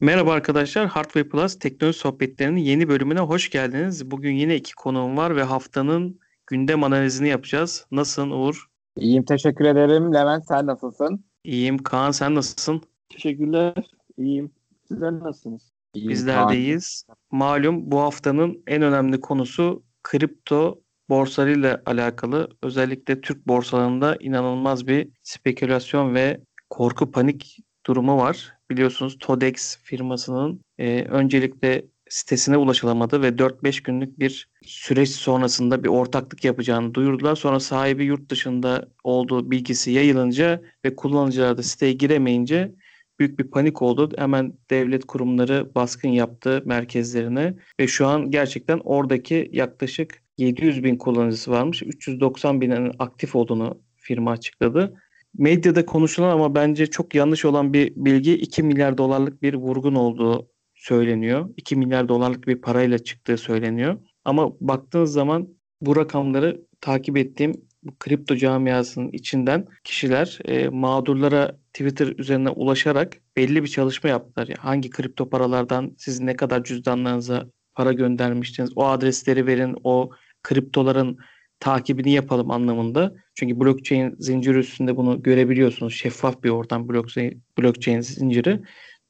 Merhaba arkadaşlar, Hardware Plus teknoloji sohbetlerinin yeni bölümüne hoş geldiniz. Bugün yine iki konuğum var ve haftanın gündem analizini yapacağız. Nasılsın Uğur? İyiyim, teşekkür ederim. Levent sen nasılsın? İyiyim. Kaan sen nasılsın? Teşekkürler, iyiyim. Sizler nasılsınız? İyiyim, Bizler de iyiyiz. Malum bu haftanın en önemli konusu kripto borsalarıyla alakalı. Özellikle Türk borsalarında inanılmaz bir spekülasyon ve korku panik durumu var. Biliyorsunuz Todex firmasının e, öncelikle sitesine ulaşılamadı ve 4-5 günlük bir süreç sonrasında bir ortaklık yapacağını duyurdular. Sonra sahibi yurt dışında olduğu bilgisi yayılınca ve kullanıcılar da siteye giremeyince büyük bir panik oldu. Hemen devlet kurumları baskın yaptı merkezlerine ve şu an gerçekten oradaki yaklaşık 700 bin kullanıcısı varmış. 390 binin aktif olduğunu firma açıkladı medyada konuşulan ama bence çok yanlış olan bir bilgi 2 milyar dolarlık bir vurgun olduğu söyleniyor. 2 milyar dolarlık bir parayla çıktığı söyleniyor. Ama baktığınız zaman bu rakamları takip ettiğim bu kripto camiasının içinden kişiler e, mağdurlara Twitter üzerine ulaşarak belli bir çalışma yaptılar. Yani hangi kripto paralardan siz ne kadar cüzdanlarınıza para göndermiştiniz? O adresleri verin, o kriptoların takibini yapalım anlamında. Çünkü blockchain zinciri üstünde bunu görebiliyorsunuz. Şeffaf bir ortam blockchain, blockchain zinciri.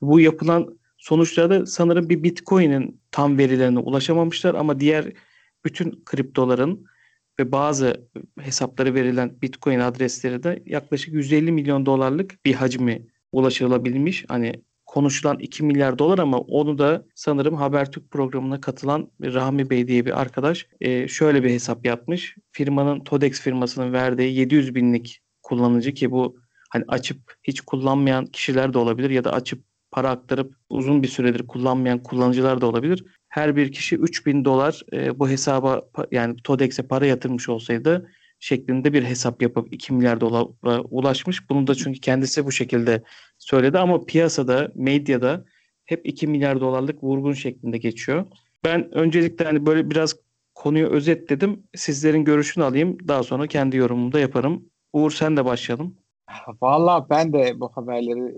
Bu yapılan sonuçlarda sanırım bir Bitcoin'in tam verilerine ulaşamamışlar ama diğer bütün kriptoların ve bazı hesapları verilen Bitcoin adresleri de yaklaşık 150 milyon dolarlık bir hacmi ulaşılabilmiş. Hani konuşulan 2 milyar dolar ama onu da sanırım Habertürk programına katılan Rahmi Bey diye bir arkadaş e, şöyle bir hesap yapmış. Firmanın Todex firmasının verdiği 700 binlik kullanıcı ki bu hani açıp hiç kullanmayan kişiler de olabilir ya da açıp para aktarıp uzun bir süredir kullanmayan kullanıcılar da olabilir. Her bir kişi 3000 dolar e, bu hesaba yani Todex'e para yatırmış olsaydı şeklinde bir hesap yapıp 2 milyar dolara ulaşmış. Bunu da çünkü kendisi bu şekilde söyledi ama piyasada, medyada hep 2 milyar dolarlık vurgun şeklinde geçiyor. Ben öncelikle hani böyle biraz konuyu özetledim. Sizlerin görüşünü alayım. Daha sonra kendi yorumumu da yaparım. Uğur sen de başlayalım. Valla ben de bu haberleri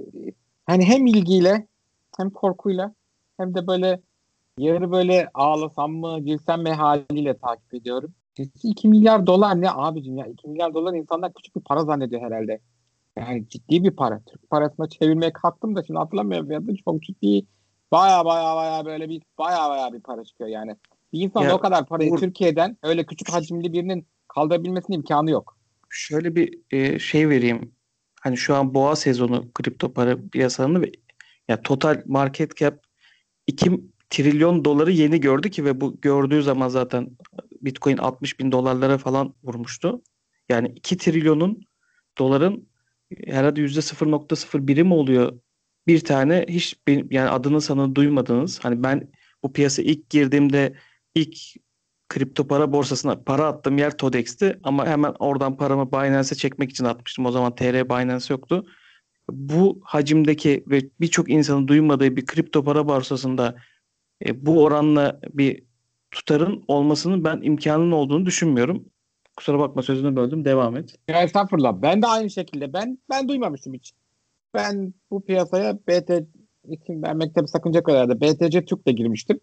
hani hem ilgiyle hem korkuyla hem de böyle yarı böyle ağlasam mı girsem mi haliyle takip ediyorum. 2 milyar dolar ne abicim ya 2 milyar dolar insanlar küçük bir para zannediyor herhalde. Yani ciddi bir para. Türk parasına çevirmeye kalktım da şimdi hatırlamıyorum ya da çok ciddi baya baya baya böyle bir baya baya bir para çıkıyor yani. Bir insan ya, o kadar parayı bu, Türkiye'den öyle küçük hacimli birinin kaldırabilmesinin imkanı yok. Şöyle bir e, şey vereyim. Hani şu an boğa sezonu kripto para piyasalarında ya total market cap 2 trilyon doları yeni gördü ki ve bu gördüğü zaman zaten Bitcoin 60 bin dolarlara falan vurmuştu. Yani 2 trilyonun doların herhalde %0.01'i mi oluyor? Bir tane hiç yani adını sanını duymadığınız hani ben bu piyasa ilk girdiğimde ilk kripto para borsasına para attığım yer Todex'ti ama hemen oradan paramı Binance'e çekmek için atmıştım. O zaman TR Binance yoktu. Bu hacimdeki ve birçok insanın duymadığı bir kripto para borsasında e, bu oranla bir tutarın olmasının ben imkanın olduğunu düşünmüyorum. Kusura bakma sözünü böldüm. Devam et. Ya estağfurullah. Ben de aynı şekilde. Ben ben duymamıştım hiç. Ben bu piyasaya BT isim vermekte bir sakınca kadar BTC Türk'le girmiştim.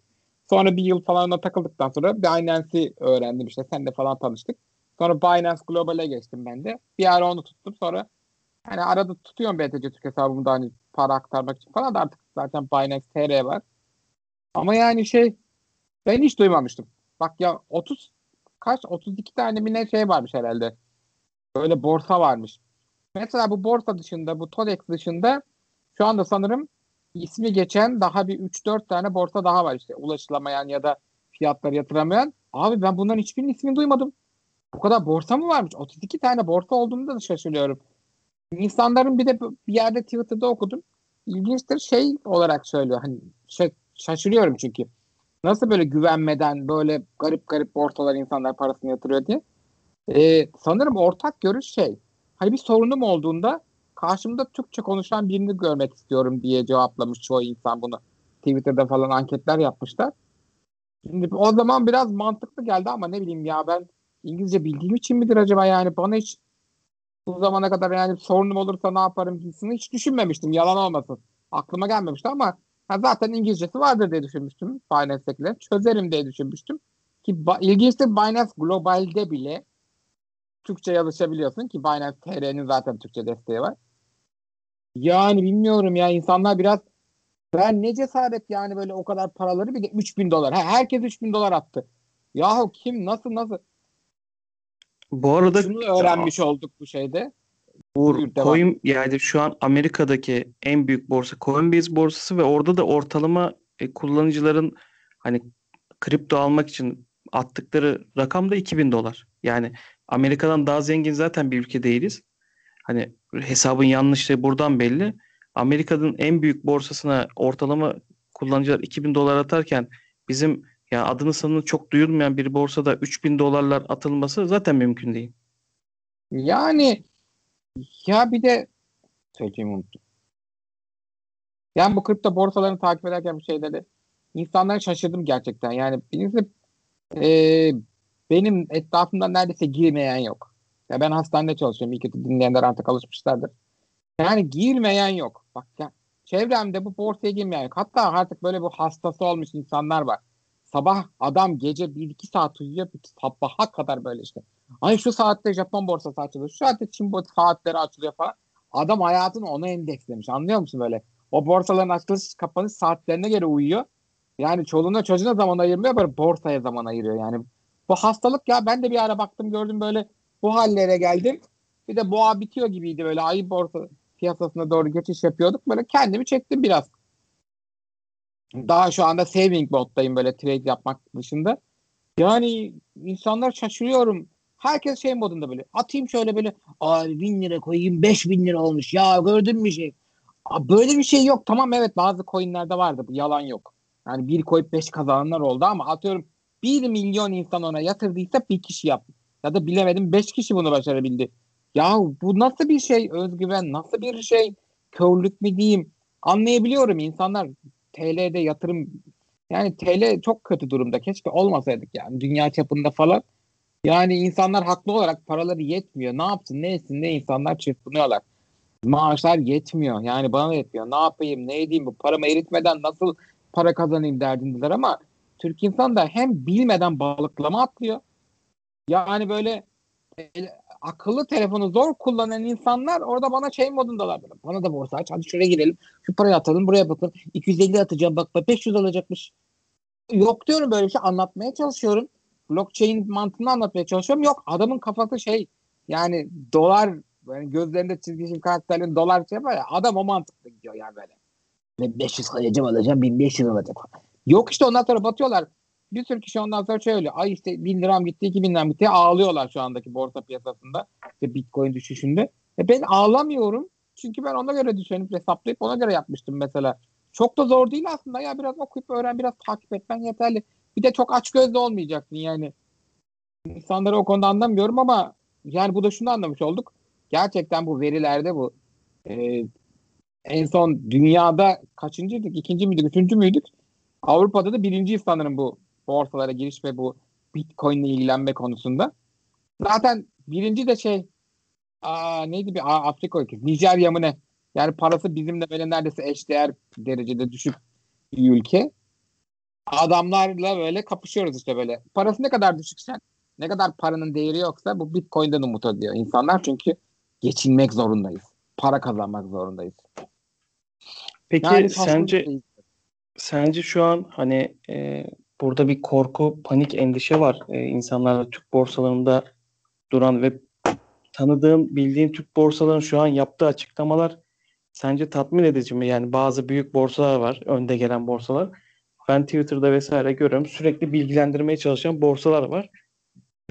Sonra bir yıl falan ona takıldıktan sonra Binance'i öğrendim işte. Sen de falan tanıştık. Sonra Binance Global'e geçtim ben de. Bir ara onu tuttum. Sonra hani arada tutuyorum BTC Türk hesabımda hani para aktarmak için falan da artık zaten Binance TR var. Ama yani şey ben hiç duymamıştım. Bak ya 30 kaç 32 tane mi ne şey varmış herhalde. Böyle borsa varmış. Mesela bu borsa dışında bu Todex dışında şu anda sanırım ismi geçen daha bir 3-4 tane borsa daha var işte ulaşılamayan ya da fiyatları yatıramayan. Abi ben bunların hiçbirinin ismini duymadım. Bu kadar borsa mı varmış? 32 tane borsa olduğunda da şaşırıyorum. İnsanların bir de bir yerde Twitter'da okudum. İlginçtir şey olarak söylüyor. Hani şey, şaşırıyorum çünkü. Nasıl böyle güvenmeden böyle garip garip borsalar insanlar parasını yatırıyor diye. Ee, sanırım ortak görüş şey. Hani bir sorunum olduğunda karşımda Türkçe konuşan birini görmek istiyorum diye cevaplamış çoğu insan bunu. Twitter'da falan anketler yapmışlar. Şimdi o zaman biraz mantıklı geldi ama ne bileyim ya ben İngilizce bildiğim için midir acaba yani bana hiç bu zamana kadar yani sorunum olursa ne yaparım gibisini hiç düşünmemiştim yalan olmasın. Aklıma gelmemişti ama Ha, zaten İngilizcesi vardır diye düşünmüştüm Binance'dekiler. Çözerim diye düşünmüştüm. Ki ilginçtir Binance Global'de bile Türkçe yazışabiliyorsun ki Binance TR'nin zaten Türkçe desteği var. Yani bilmiyorum ya insanlar biraz ben ne cesaret yani böyle o kadar paraları bir de 3000 dolar. Ha, herkes 3000 dolar attı. Yahu kim nasıl nasıl? Bu arada Şunu öğrenmiş olduk bu şeyde. Bu Buyur, devam. coin yani şu an Amerika'daki en büyük borsa Coinbase borsası ve orada da ortalama e, kullanıcıların hani kripto almak için attıkları rakam da 2000 dolar. Yani Amerika'dan daha zengin zaten bir ülke değiliz. Hani hesabın yanlışlığı buradan belli. Amerika'nın en büyük borsasına ortalama kullanıcılar 2000 dolar atarken bizim ya adını sanını çok duyulmayan bir borsada 3000 dolarlar atılması zaten mümkün değil. Yani ya bir de söyleyeceğimi unuttum. Yani bu kripto borsalarını takip ederken bu şeyleri insanlara şaşırdım gerçekten. Yani birincisi e, benim etrafımda neredeyse girmeyen yok. Ya ben hastanede çalışıyorum. İyi kötü dinleyenler artık alışmışlardır. Yani girmeyen yok. Bak ya çevremde bu borsaya girmeyen yok. Hatta artık böyle bu hastası olmuş insanlar var. Sabah adam gece 1-2 saat uyuyor. Sabaha kadar böyle işte. Ay şu saatte Japon borsası açılıyor. Şu saatte Çin saatleri açılıyor falan. Adam hayatını ona endekslemiş. Anlıyor musun böyle? O borsaların açılış kapanış saatlerine göre uyuyor. Yani çoluğuna çocuğuna zaman ayırmıyor böyle borsaya zaman ayırıyor. Yani bu hastalık ya ben de bir ara baktım gördüm böyle bu hallere geldim. Bir de boğa bitiyor gibiydi böyle ayı borsa piyasasına doğru geçiş yapıyorduk. Böyle kendimi çektim biraz. Daha şu anda saving moddayım böyle trade yapmak dışında. Yani insanlar şaşırıyorum. Herkes şey modunda böyle. Atayım şöyle böyle. Abi bin lira koyayım beş bin lira olmuş. Ya gördün mü şey? Aa, böyle bir şey yok. Tamam evet bazı coinlerde vardı. Bu yalan yok. Yani bir koyup beş kazananlar oldu ama atıyorum bir milyon insan ona yatırdıysa bir kişi yaptı. Ya da bilemedim beş kişi bunu başarabildi. Ya bu nasıl bir şey özgüven? Nasıl bir şey? Körlük mü diyeyim? Anlayabiliyorum insanlar TL'de yatırım yani TL çok kötü durumda. Keşke olmasaydık yani dünya çapında falan. Yani insanlar haklı olarak paraları yetmiyor. Ne yapsın ne etsin ne insanlar çırpınıyorlar. Maaşlar yetmiyor. Yani bana da yetmiyor. Ne yapayım ne edeyim bu paramı eritmeden nasıl para kazanayım derdindeler ama Türk insan da hem bilmeden balıklama atlıyor. Yani böyle e, akıllı telefonu zor kullanan insanlar orada bana şey modundalar. Bana da borsa aç. Hadi şuraya girelim. Şu parayı atalım. Buraya bakın. 250 atacağım. Bak 500 alacakmış. Yok diyorum böyle bir şey. Anlatmaya çalışıyorum. Blockchain mantığını anlatmaya çalışıyorum. Yok adamın kafası şey yani dolar yani gözlerinde çizgi film karakterlerin dolar şey var ya adam o mantıkla gidiyor yani böyle. Ve 500 alacağım alacağım 1500 alacak. Yok işte ondan sonra batıyorlar. Bir sürü kişi ondan sonra şöyle ay işte 1000 liram gitti 2000 liram gitti ağlıyorlar şu andaki borsa piyasasında işte bitcoin düşüşünde. E ben ağlamıyorum çünkü ben ona göre düşünüp hesaplayıp ona göre yapmıştım mesela. Çok da zor değil aslında ya biraz okuyup öğren biraz takip etmen yeterli. Bir de çok aç gözlü olmayacaksın yani. İnsanları o konuda anlamıyorum ama yani bu da şunu anlamış olduk. Gerçekten bu verilerde bu e, en son dünyada kaçıncıydık? İkinci müydük? Üçüncü müydük? Avrupa'da da birinci sanırım bu borsalara giriş ve bu Bitcoin ile ilgilenme konusunda. Zaten birinci de şey aa, neydi bir aa, Afrika ülkesi. Nijerya mı ne? Yani parası bizimle böyle neredeyse eşdeğer derecede düşük bir ülke. Adamlarla böyle kapışıyoruz işte böyle. Parası ne kadar düşükse, ne kadar paranın değeri yoksa bu Bitcoin'den umut ediyor insanlar. Çünkü geçinmek zorundayız. Para kazanmak zorundayız. Peki Yani sence şey. sence şu an hani e, burada bir korku, panik, endişe var e, insanlarda Türk borsalarında duran ve tanıdığın, bildiğin Türk borsaların şu an yaptığı açıklamalar sence tatmin edici mi? Yani bazı büyük borsalar var, önde gelen borsalar. Ben Twitter'da vesaire görüyorum. Sürekli bilgilendirmeye çalışan borsalar var.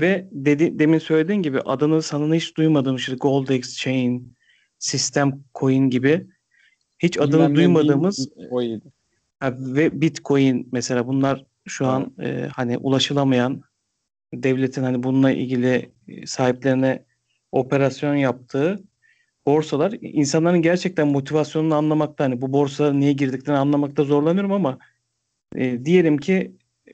Ve dedi, demin söylediğin gibi adını sanını hiç duymadığım işte Gold Exchange, System Coin gibi hiç adını Bilmem duymadığımız ve Bitcoin mesela bunlar şu an e, hani ulaşılamayan devletin hani bununla ilgili e, sahiplerine operasyon yaptığı borsalar insanların gerçekten motivasyonunu anlamakta hani bu borsalara niye girdiklerini anlamakta zorlanıyorum ama e, diyelim ki e,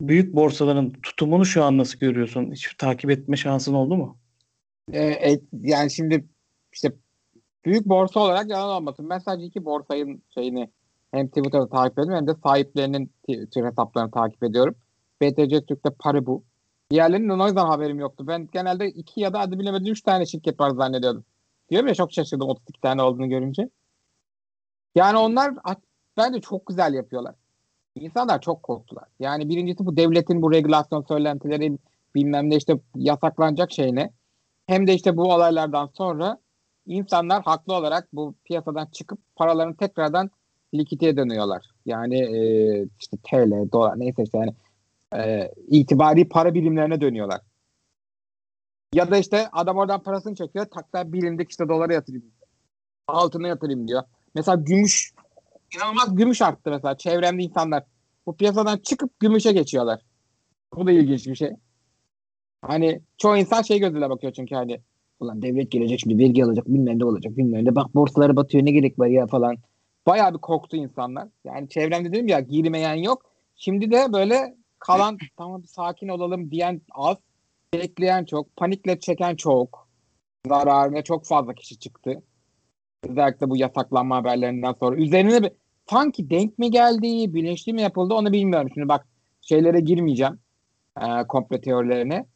büyük borsaların tutumunu şu an nasıl görüyorsun? Hiç takip etme şansın oldu mu? Ee, e, yani şimdi işte büyük borsa olarak yalan olmasın. Ben sadece iki borsayın şeyini hem Twitter'da takip ediyorum hem de sahiplerinin Twitter hesaplarını takip ediyorum. BTC Türk'te Paribu. Diğerlerinin o yüzden haberim yoktu. Ben genelde iki ya da hadi bilemedim üç tane şirket var zannediyordum. Diyorum ya çok şaşırdım 32 tane olduğunu görünce. Yani onlar bence çok güzel yapıyorlar. İnsanlar çok korktular. Yani birincisi bu devletin bu regülasyon söylentileri bilmem ne işte yasaklanacak şeyine. Hem de işte bu olaylardan sonra insanlar haklı olarak bu piyasadan çıkıp paralarını tekrardan likidite dönüyorlar. Yani e, işte TL, dolar neyse işte yani e, itibari para birimlerine dönüyorlar. Ya da işte adam oradan parasını çekiyor. Takla birimdeki işte dolara yatırayım. Altına yatırayım diyor. Mesela gümüş inanılmaz gümüş arttı mesela. Çevremde insanlar bu piyasadan çıkıp gümüşe geçiyorlar. Bu da ilginç bir şey. Hani çoğu insan şey gözüyle bakıyor çünkü hani ulan devlet gelecek şimdi vergi alacak bilmem ne olacak bilmem ne bak borsaları batıyor ne gerek var ya falan. Bayağı bir korktu insanlar. Yani çevremde dedim ya girmeyen yok. Şimdi de böyle kalan tamam sakin olalım diyen az. Bekleyen çok. Panikle çeken çok. Zararına çok fazla kişi çıktı. Özellikle bu yasaklanma haberlerinden sonra. Üzerine bir sanki denk mi geldi, bilinçli mi yapıldı onu bilmiyorum. Şimdi bak şeylere girmeyeceğim. E, komple teorilerine.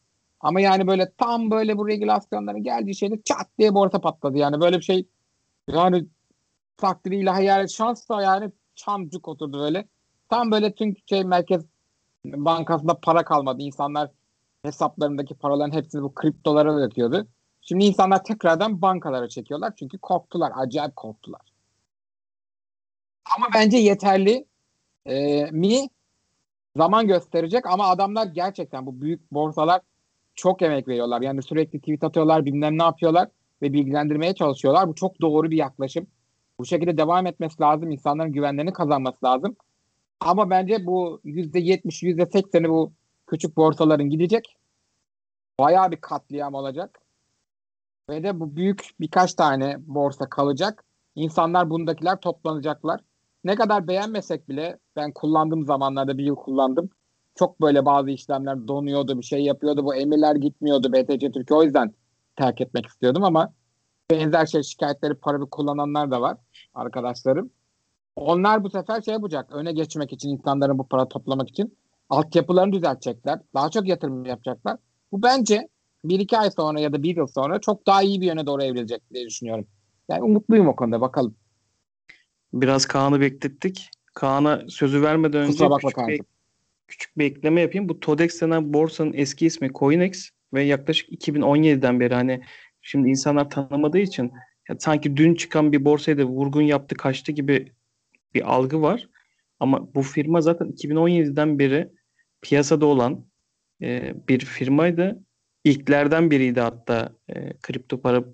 Ama yani böyle tam böyle bu regülasyonların geldiği şeyde çat diye borsa patladı. Yani böyle bir şey yani takdiriyle hayal şansla yani çamcık oturdu böyle. Tam böyle tüm şey merkez bankasında para kalmadı. İnsanlar hesaplarındaki paraların hepsini bu kriptolara döküyordu. Şimdi insanlar tekrardan bankalara çekiyorlar çünkü korktular. Acayip korktular. Ama bence yeterli e, mi zaman gösterecek ama adamlar gerçekten bu büyük borsalar çok emek veriyorlar. Yani sürekli tweet atıyorlar, bilmem ne yapıyorlar ve bilgilendirmeye çalışıyorlar. Bu çok doğru bir yaklaşım. Bu şekilde devam etmesi lazım. İnsanların güvenlerini kazanması lazım. Ama bence bu %70, %80'i bu küçük borsaların gidecek. Bayağı bir katliam olacak. Ve de bu büyük birkaç tane borsa kalacak. İnsanlar bundakiler toplanacaklar. Ne kadar beğenmesek bile ben kullandığım zamanlarda bir yıl kullandım. Çok böyle bazı işlemler donuyordu, bir şey yapıyordu. Bu emirler gitmiyordu BTC Türkiye. O yüzden terk etmek istiyordum ama benzer şey şikayetleri para bir kullananlar da var arkadaşlarım. Onlar bu sefer şey yapacak. Öne geçmek için insanların bu para toplamak için altyapılarını düzeltecekler. Daha çok yatırım yapacaklar. Bu bence bir iki ay sonra ya da bir yıl sonra çok daha iyi bir yöne doğru evrilecek diye düşünüyorum. Yani umutluyum o konuda bakalım. Biraz Kaan'ı beklettik. Kaan'a sözü vermeden önce küçük bir, küçük bir ekleme yapayım. Bu Todex denen borsanın eski ismi Coinex ve yaklaşık 2017'den beri hani şimdi insanlar tanımadığı için ya sanki dün çıkan bir borsaydı vurgun yaptı kaçtı gibi bir algı var. Ama bu firma zaten 2017'den beri piyasada olan e, bir firmaydı. İlklerden biriydi hatta e, kripto para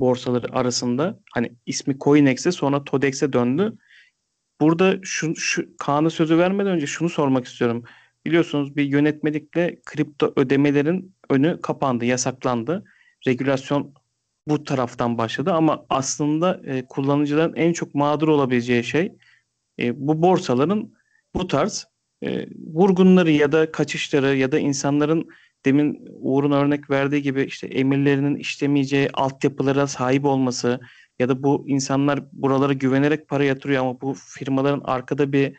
borsaları arasında. Hani ismi Coinex'e sonra Todex'e döndü. Burada şu, şu Kaan'a sözü vermeden önce şunu sormak istiyorum. Biliyorsunuz bir yönetmelikle kripto ödemelerin önü kapandı, yasaklandı. Regülasyon bu taraftan başladı ama aslında e, kullanıcıların en çok mağdur olabileceği şey e, bu borsaların bu tarz e, vurgunları ya da kaçışları ya da insanların demin Uğur'un örnek verdiği gibi işte emirlerinin işlemeyeceği altyapılara sahip olması ya da bu insanlar buralara güvenerek para yatırıyor ama bu firmaların arkada bir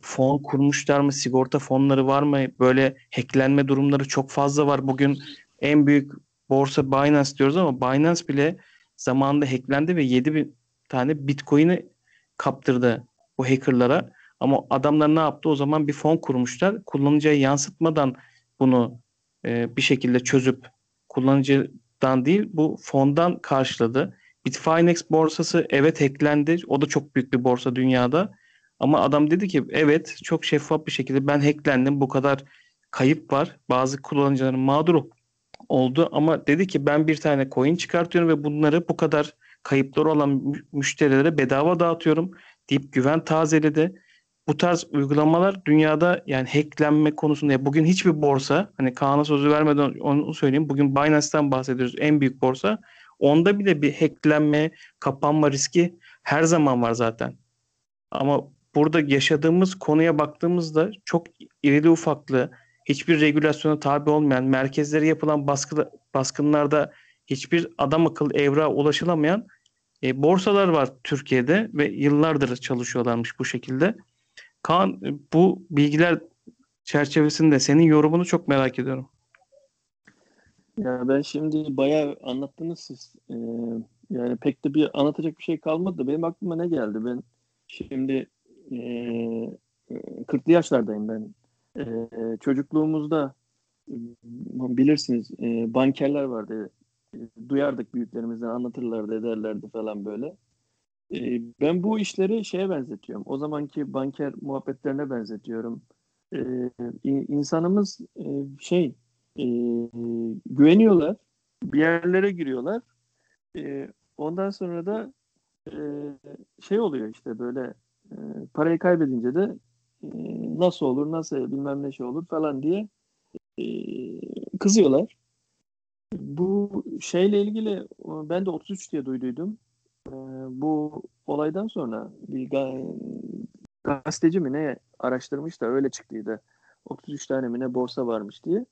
fon kurmuşlar mı? Sigorta fonları var mı? Böyle hacklenme durumları çok fazla var. Bugün en büyük borsa Binance diyoruz ama Binance bile zamanında hacklendi ve 7 bin tane Bitcoin'i kaptırdı bu hackerlara. Ama adamlar ne yaptı? O zaman bir fon kurmuşlar. Kullanıcıya yansıtmadan bunu e, bir şekilde çözüp kullanıcıdan değil bu fondan karşıladı. Bitfinex borsası evet hacklendi. O da çok büyük bir borsa dünyada. Ama adam dedi ki evet çok şeffaf bir şekilde ben hacklendim. Bu kadar kayıp var. Bazı kullanıcıların mağdur oldu ama dedi ki ben bir tane coin çıkartıyorum ve bunları bu kadar kayıpları olan müşterilere bedava dağıtıyorum deyip güven tazeledi bu tarz uygulamalar dünyada yani hacklenme konusunda bugün hiçbir borsa hani Kaan'a sözü vermeden onu söyleyeyim. Bugün Binance'ten bahsediyoruz. En büyük borsa. Onda bile bir hacklenme, kapanma riski her zaman var zaten. Ama burada yaşadığımız konuya baktığımızda çok irili ufaklı, hiçbir regülasyona tabi olmayan, merkezlere yapılan baskı, baskınlarda hiçbir adam akıllı evrağa ulaşılamayan E, borsalar var Türkiye'de ve yıllardır çalışıyorlarmış bu şekilde. Kaan bu bilgiler çerçevesinde senin yorumunu çok merak ediyorum. Ya ben şimdi bayağı anlattınız siz. Ee, yani pek de bir anlatacak bir şey kalmadı. Benim aklıma ne geldi? Ben şimdi e, 40'lı yaşlardayım ben. E, çocukluğumuzda bilirsiniz e, bankerler vardı. E, duyardık büyüklerimizden anlatırlardı ederlerdi falan böyle. E, ben bu işleri şeye benzetiyorum. O zamanki banker muhabbetlerine benzetiyorum. E, insanımız e, şey e, güveniyorlar. Bir yerlere giriyorlar. E, ondan sonra da e, şey oluyor işte böyle e, parayı kaybedince de nasıl olur nasıl bilmem ne şey olur falan diye kızıyorlar. Bu şeyle ilgili ben de 33 diye duyduydum. E, bu olaydan sonra bir gazeteci mi ne araştırmış da öyle çıktıydı. 33 tane mi ne borsa varmış diye.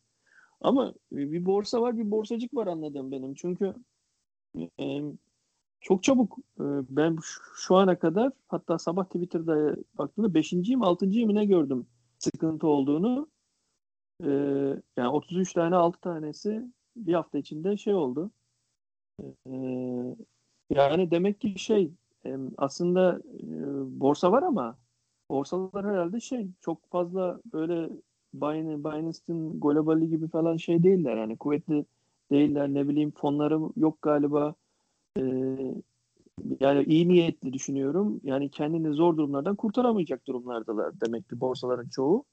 Ama bir borsa var bir borsacık var anladım benim. Çünkü e, çok çabuk e, ben şu ana kadar hatta sabah Twitter'da baktığımda 5.yim 6.yim ne gördüm sıkıntı olduğunu. E, yani 33 tane 6 tanesi bir hafta içinde şey oldu. Yani demek ki şey e, aslında e, borsa var ama borsalar herhalde şey çok fazla böyle Binance'in globali gibi falan şey değiller. Yani kuvvetli değiller. Ne bileyim fonları yok galiba. Ee, yani iyi niyetli düşünüyorum. Yani kendini zor durumlardan kurtaramayacak durumlardalar demek ki borsaların çoğu.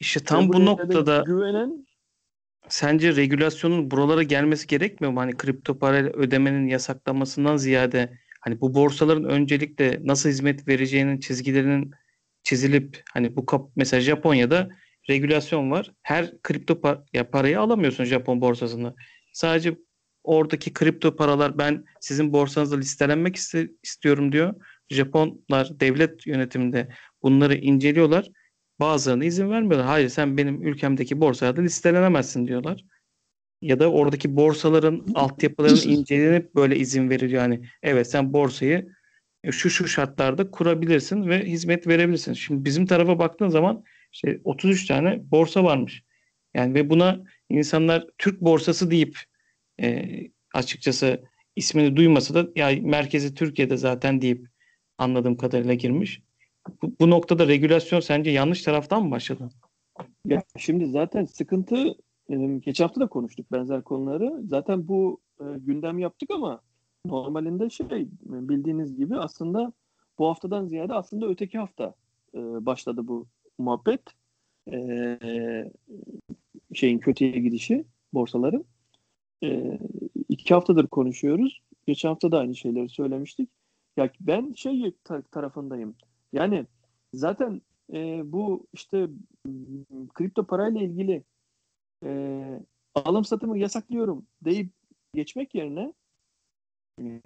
İşte tam bu noktada güvenen sence regülasyonun buralara gelmesi gerekmiyor mu? Hani kripto parayla ödemenin yasaklanmasından ziyade hani bu borsaların öncelikle nasıl hizmet vereceğinin çizgilerinin çizilip hani bu kap mesela Japonya'da regülasyon var. Her kripto par ya parayı alamıyorsun Japon borsasında. Sadece oradaki kripto paralar ben sizin borsanızda listelenmek iste istiyorum diyor. Japonlar devlet yönetiminde bunları inceliyorlar. Bazılarına izin vermiyorlar. Hayır sen benim ülkemdeki borsaya da listelenemezsin diyorlar. Ya da oradaki borsaların altyapılarının incelenip böyle izin veriliyor. Yani evet sen borsayı şu şu şartlarda kurabilirsin ve hizmet verebilirsin. Şimdi bizim tarafa baktığın zaman işte 33 tane borsa varmış. Yani ve buna insanlar Türk borsası deyip e, açıkçası ismini duymasa da ya merkezi Türkiye'de zaten deyip anladığım kadarıyla girmiş. Bu, bu noktada regülasyon sence yanlış taraftan mı başladı? Ya şimdi zaten sıkıntı e, geçen hafta da konuştuk benzer konuları. Zaten bu e, gündem yaptık ama normalinde şey bildiğiniz gibi aslında bu haftadan ziyade aslında öteki hafta e, başladı bu muhabbet. Şeyin kötüye gidişi borsaların. İki haftadır konuşuyoruz. Geçen hafta da aynı şeyleri söylemiştik. Ya ben şey tarafındayım. Yani zaten e, bu işte kripto parayla ilgili e, alım satımı yasaklıyorum deyip geçmek yerine e,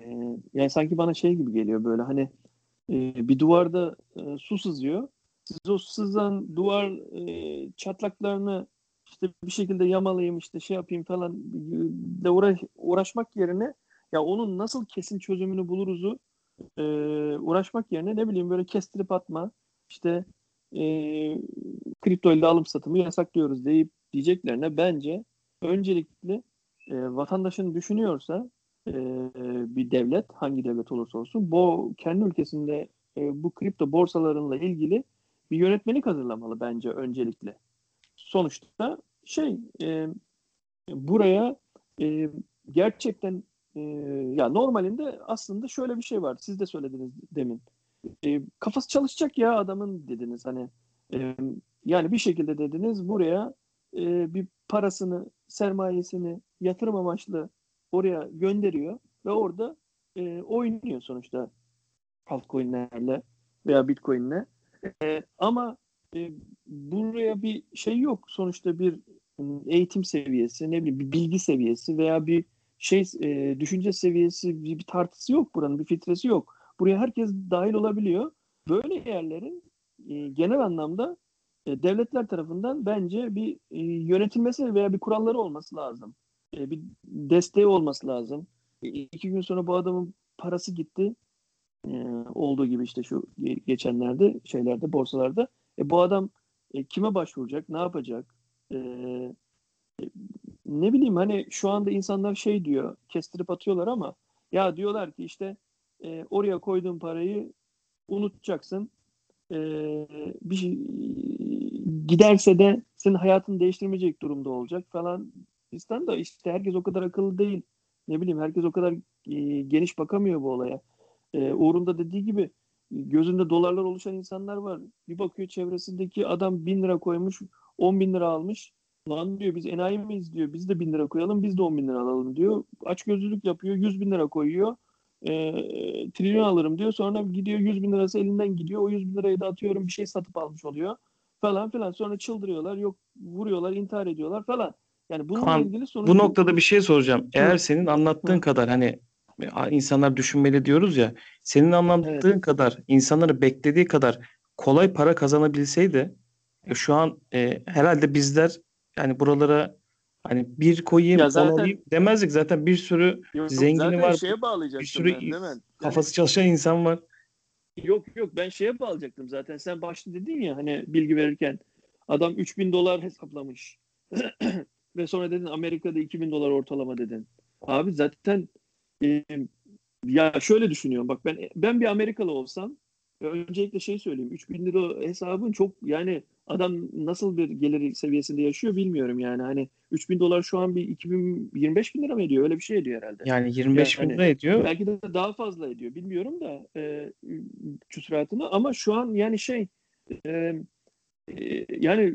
yani sanki bana şey gibi geliyor böyle hani e, bir duvarda e, su sızıyor. Siz o sızan duvar e, çatlaklarını işte bir şekilde yamalayayım işte şey yapayım falan de uğraş, uğraşmak yerine ya onun nasıl kesin çözümünü buluruzu e, uğraşmak yerine ne bileyim böyle kestirip atma işte e, kripto ile alım satımı yasaklıyoruz deyip diyeceklerine bence öncelikle e, vatandaşın düşünüyorsa e, bir devlet hangi devlet olursa olsun bu kendi ülkesinde e, bu kripto borsalarıyla ilgili bir yönetmelik hazırlamalı bence öncelikle. Sonuçta şey e, buraya e, gerçekten e, ya normalinde aslında şöyle bir şey var. Siz de söylediniz demin. E, kafası çalışacak ya adamın dediniz hani e, yani bir şekilde dediniz buraya e, bir parasını sermayesini yatırım amaçlı oraya gönderiyor ve orada e, oynuyor sonuçta altcoin'lerle veya bitcoin'le e, ama e, buraya bir şey yok. Sonuçta bir eğitim seviyesi, ne bileyim bir bilgi seviyesi veya bir şey e, düşünce seviyesi bir, bir tartısı yok buranın, bir filtresi yok. Buraya herkes dahil olabiliyor. Böyle yerlerin e, genel anlamda e, devletler tarafından bence bir e, yönetilmesi veya bir kuralları olması lazım. E, bir desteği olması lazım. E, iki gün sonra bu adamın parası gitti. Ee, olduğu gibi işte şu ge- geçenlerde şeylerde borsalarda. E, bu adam e, kime başvuracak? Ne yapacak? E, e, ne bileyim hani şu anda insanlar şey diyor kestirip atıyorlar ama ya diyorlar ki işte e, oraya koyduğun parayı unutacaksın. E, bir şey, giderse de senin hayatını değiştirmeyecek durumda olacak falan. İstan da işte herkes o kadar akıllı değil. Ne bileyim herkes o kadar e, geniş bakamıyor bu olaya. E, Uğur'un da dediği gibi gözünde dolarlar oluşan insanlar var. Bir bakıyor çevresindeki adam bin lira koymuş, 10 bin lira almış. Lan diyor biz enayi miyiz diyor. Biz de bin lira koyalım, biz de 10 bin lira alalım diyor. Aç gözlülük yapıyor, 100 bin lira koyuyor. E, trilyon alırım diyor. Sonra gidiyor 100 bin lirası elinden gidiyor. O 100 bin lirayı da atıyorum bir şey satıp almış oluyor. Falan filan. Sonra çıldırıyorlar. Yok vuruyorlar, intihar ediyorlar falan. Yani bununla Kaan, ilgili sonuç Bu noktada bir şey soracağım. Eğer Hı. senin anlattığın Hı. kadar hani insanlar düşünmeli diyoruz ya. Senin anlattığın kadar insanları beklediği kadar kolay para kazanabilseydi e, şu an e, herhalde bizler yani buralara hani bir koyayım, Ya zaten- alayım demezdik. Zaten bir sürü Yok, zengini zaten var, şeye bağlayacaktım bir sürü ben, mi? kafası çalışan insan var. Yok yok ben şeye bağlayacaktım zaten. Sen başta dedin ya hani bilgi verirken adam 3000 dolar hesaplamış. Ve sonra dedin Amerika'da 2000 dolar ortalama dedin. Abi zaten e, ya şöyle düşünüyorum. Bak ben ben bir Amerikalı olsam öncelikle şey söyleyeyim. 3000 lira hesabın çok yani adam nasıl bir gelir seviyesinde yaşıyor bilmiyorum yani. Hani 3000 dolar şu an bir 2000 25 bin lira mı ediyor? Öyle bir şey ediyor herhalde. Yani 25 bin Yani- lira ediyor. Belki de daha fazla ediyor. Bilmiyorum da e, küsuratını ama şu an yani şey e, e, yani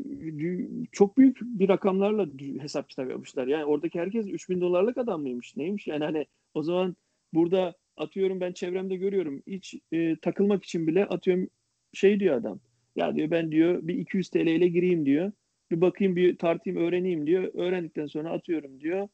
çok büyük bir rakamlarla hesap kitap yapmışlar. Yani oradaki herkes 3000 dolarlık adam mıymış? Neymiş? Yani hani o zaman burada atıyorum ben çevremde görüyorum. Hiç e, takılmak için bile atıyorum şey diyor adam. Ya diyor ben diyor bir 200 TL ile gireyim diyor. Bir bakayım bir tartayım öğreneyim diyor. Öğrendikten sonra atıyorum diyor.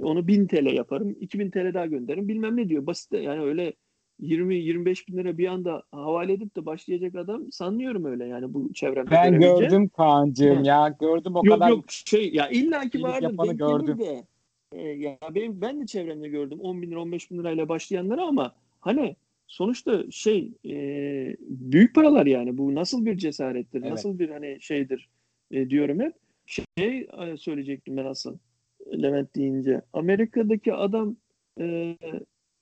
Onu 1000 TL yaparım. 2000 TL daha gönderirim. Bilmem ne diyor. Basit yani öyle 20-25 bin lira bir anda havale edip de başlayacak adam sanmıyorum öyle yani bu çevremde Ben görebileceğim. gördüm Kaan'cığım ya. Gördüm o yok kadar. yok şey ya illaki iyilik vardır gördüm. de. E, ya benim ben de çevremde gördüm 10 bin lira 15 bin lirayla başlayanları ama hani sonuçta şey e, büyük paralar yani. Bu nasıl bir cesarettir Evet. nasıl bir hani şeydir e, diyorum hep. Şey e, söyleyecektim ben asıl Levent deyince. Amerika'daki adam e,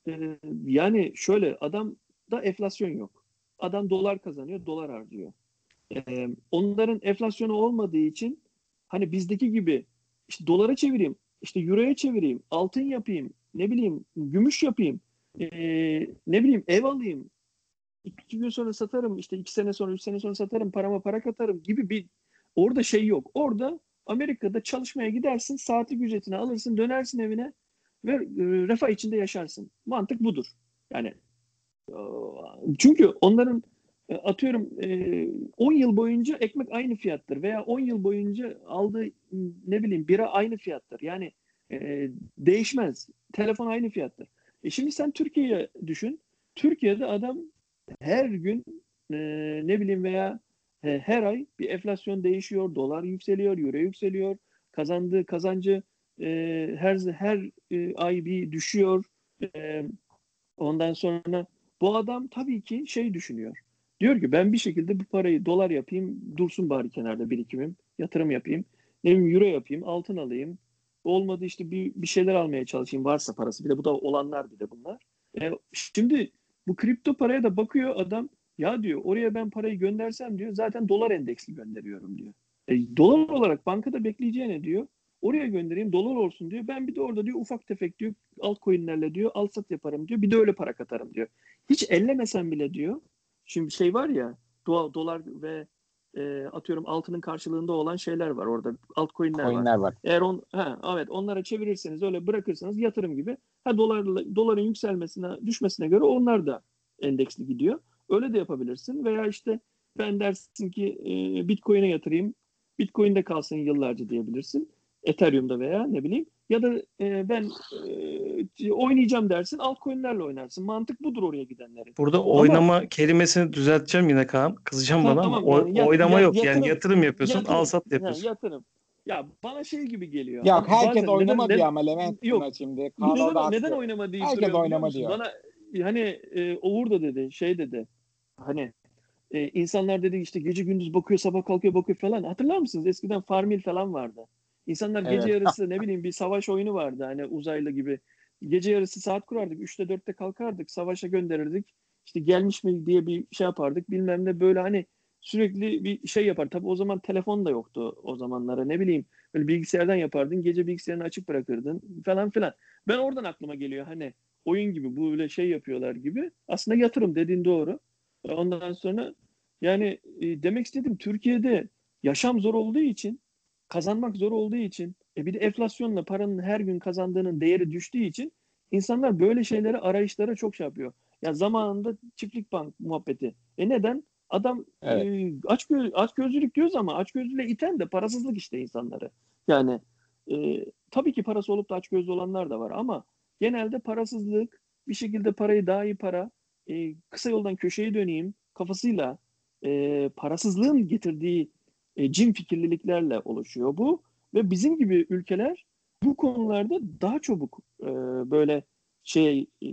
e, yani şöyle adamda enflasyon yok. Adam dolar kazanıyor dolar harcıyor. E, onların enflasyonu olmadığı için hani bizdeki gibi işte dolara çevireyim, işte euroya çevireyim, altın yapayım, ne bileyim gümüş yapayım, ee, ne bileyim ev alayım, iki gün sonra satarım, işte iki sene sonra, üç sene sonra satarım, parama para katarım gibi bir orada şey yok. Orada Amerika'da çalışmaya gidersin, saatlik ücretini alırsın, dönersin evine ve e, refah içinde yaşarsın. Mantık budur. Yani e, çünkü onların e, atıyorum e, 10 yıl boyunca ekmek aynı fiyattır veya 10 yıl boyunca aldığı ne bileyim bira aynı fiyattır. Yani e, değişmez. Telefon aynı fiyattır. E şimdi sen Türkiye'ye düşün. Türkiye'de adam her gün e, ne bileyim veya e, her ay bir enflasyon değişiyor, dolar yükseliyor, euro yükseliyor, kazandığı kazancı e, her her e, ay bir düşüyor. E, ondan sonra bu adam tabii ki şey düşünüyor. Diyor ki ben bir şekilde bu parayı dolar yapayım, dursun bari kenarda birikimim, yatırım yapayım. Ne bileyim euro yapayım, altın alayım. Olmadı işte bir, bir şeyler almaya çalışayım varsa parası. Bir de bu da olanlar bir de bunlar. E, şimdi bu kripto paraya da bakıyor adam. Ya diyor oraya ben parayı göndersem diyor zaten dolar endeksli gönderiyorum diyor. E, dolar olarak bankada bekleyeceğine diyor. Oraya göndereyim dolar olsun diyor. Ben bir de orada diyor ufak tefek diyor altcoin'lerle diyor al sat yaparım diyor. Bir de öyle para katarım diyor. Hiç ellemesem bile diyor. Şimdi şey var ya do- dolar ve e, atıyorum altının karşılığında olan şeyler var orada altcoin'ler var. Coinler var. Eğer on, ha, evet onlara çevirirseniz öyle bırakırsanız yatırım gibi ha dolar doların yükselmesine düşmesine göre onlar da endeksli gidiyor. Öyle de yapabilirsin veya işte ben dersin ki e, Bitcoin'e yatırayım. Bitcoin'de kalsın yıllarca diyebilirsin. Ethereum'da veya ne bileyim ya da e, ben e, oynayacağım dersin altcoin'lerle oynarsın. Mantık budur oraya gidenlerin. Burada Ama- oynama kelimesini düzelteceğim yine Kaan. Kızacağım Ha, bana tamam, ama o- yani yat- oynama yat- yok. yatırım- yani yatırım yapıyorsun, Yatırım. al sat yapıyorsun. yatırım. Ya bana şey gibi geliyor. Ya herkes bazen oynama neden- diyor ama Levent Yok. buna şimdi. Neden, neden oynama deyip Herkes oynama diyor. Bana hani e, Uğur da dedi şey dedi hani e, insanlar dedi işte gece gündüz bakıyor sabah kalkıyor bakıyor falan hatırlar mısınız eskiden Farmil falan vardı. İnsanlar gece Evet. yarısı ne bileyim bir savaş oyunu vardı hani uzaylı gibi. Gece yarısı saat kurardık 3'te 4'te kalkardık savaşa gönderirdik. İşte gelmiş mi diye bir şey yapardık bilmem ne böyle hani sürekli bir şey yapar. Tabii o zaman telefon da yoktu o zamanlara ne bileyim böyle bilgisayardan yapardın gece bilgisayarını açık bırakırdın falan filan. Ben oradan aklıma geliyor hani oyun gibi böyle şey yapıyorlar gibi. Aslında yatırım dediğin doğru. Ondan sonra yani e, demek istedim Türkiye'de yaşam zor olduğu için kazanmak zor olduğu için e bir de enflasyonla paranın her gün kazandığının değeri düştüğü için insanlar böyle şeyleri arayışlara çok şey yapıyor. Ya zamanında çiftlik bank muhabbeti. E neden? Adam Evet. e, aç, gö aç gözlülük diyoruz ama aç gözlüğe iten de parasızlık işte insanları. Yani e, tabii ki parası olup da aç gözlü olanlar da var ama genelde parasızlık bir şekilde parayı daha iyi para e, kısa yoldan köşeye döneyim kafasıyla e, parasızlığın getirdiği e, cin fikirliliklerle oluşuyor bu ve bizim gibi ülkeler bu konularda daha çabuk e, böyle şey e,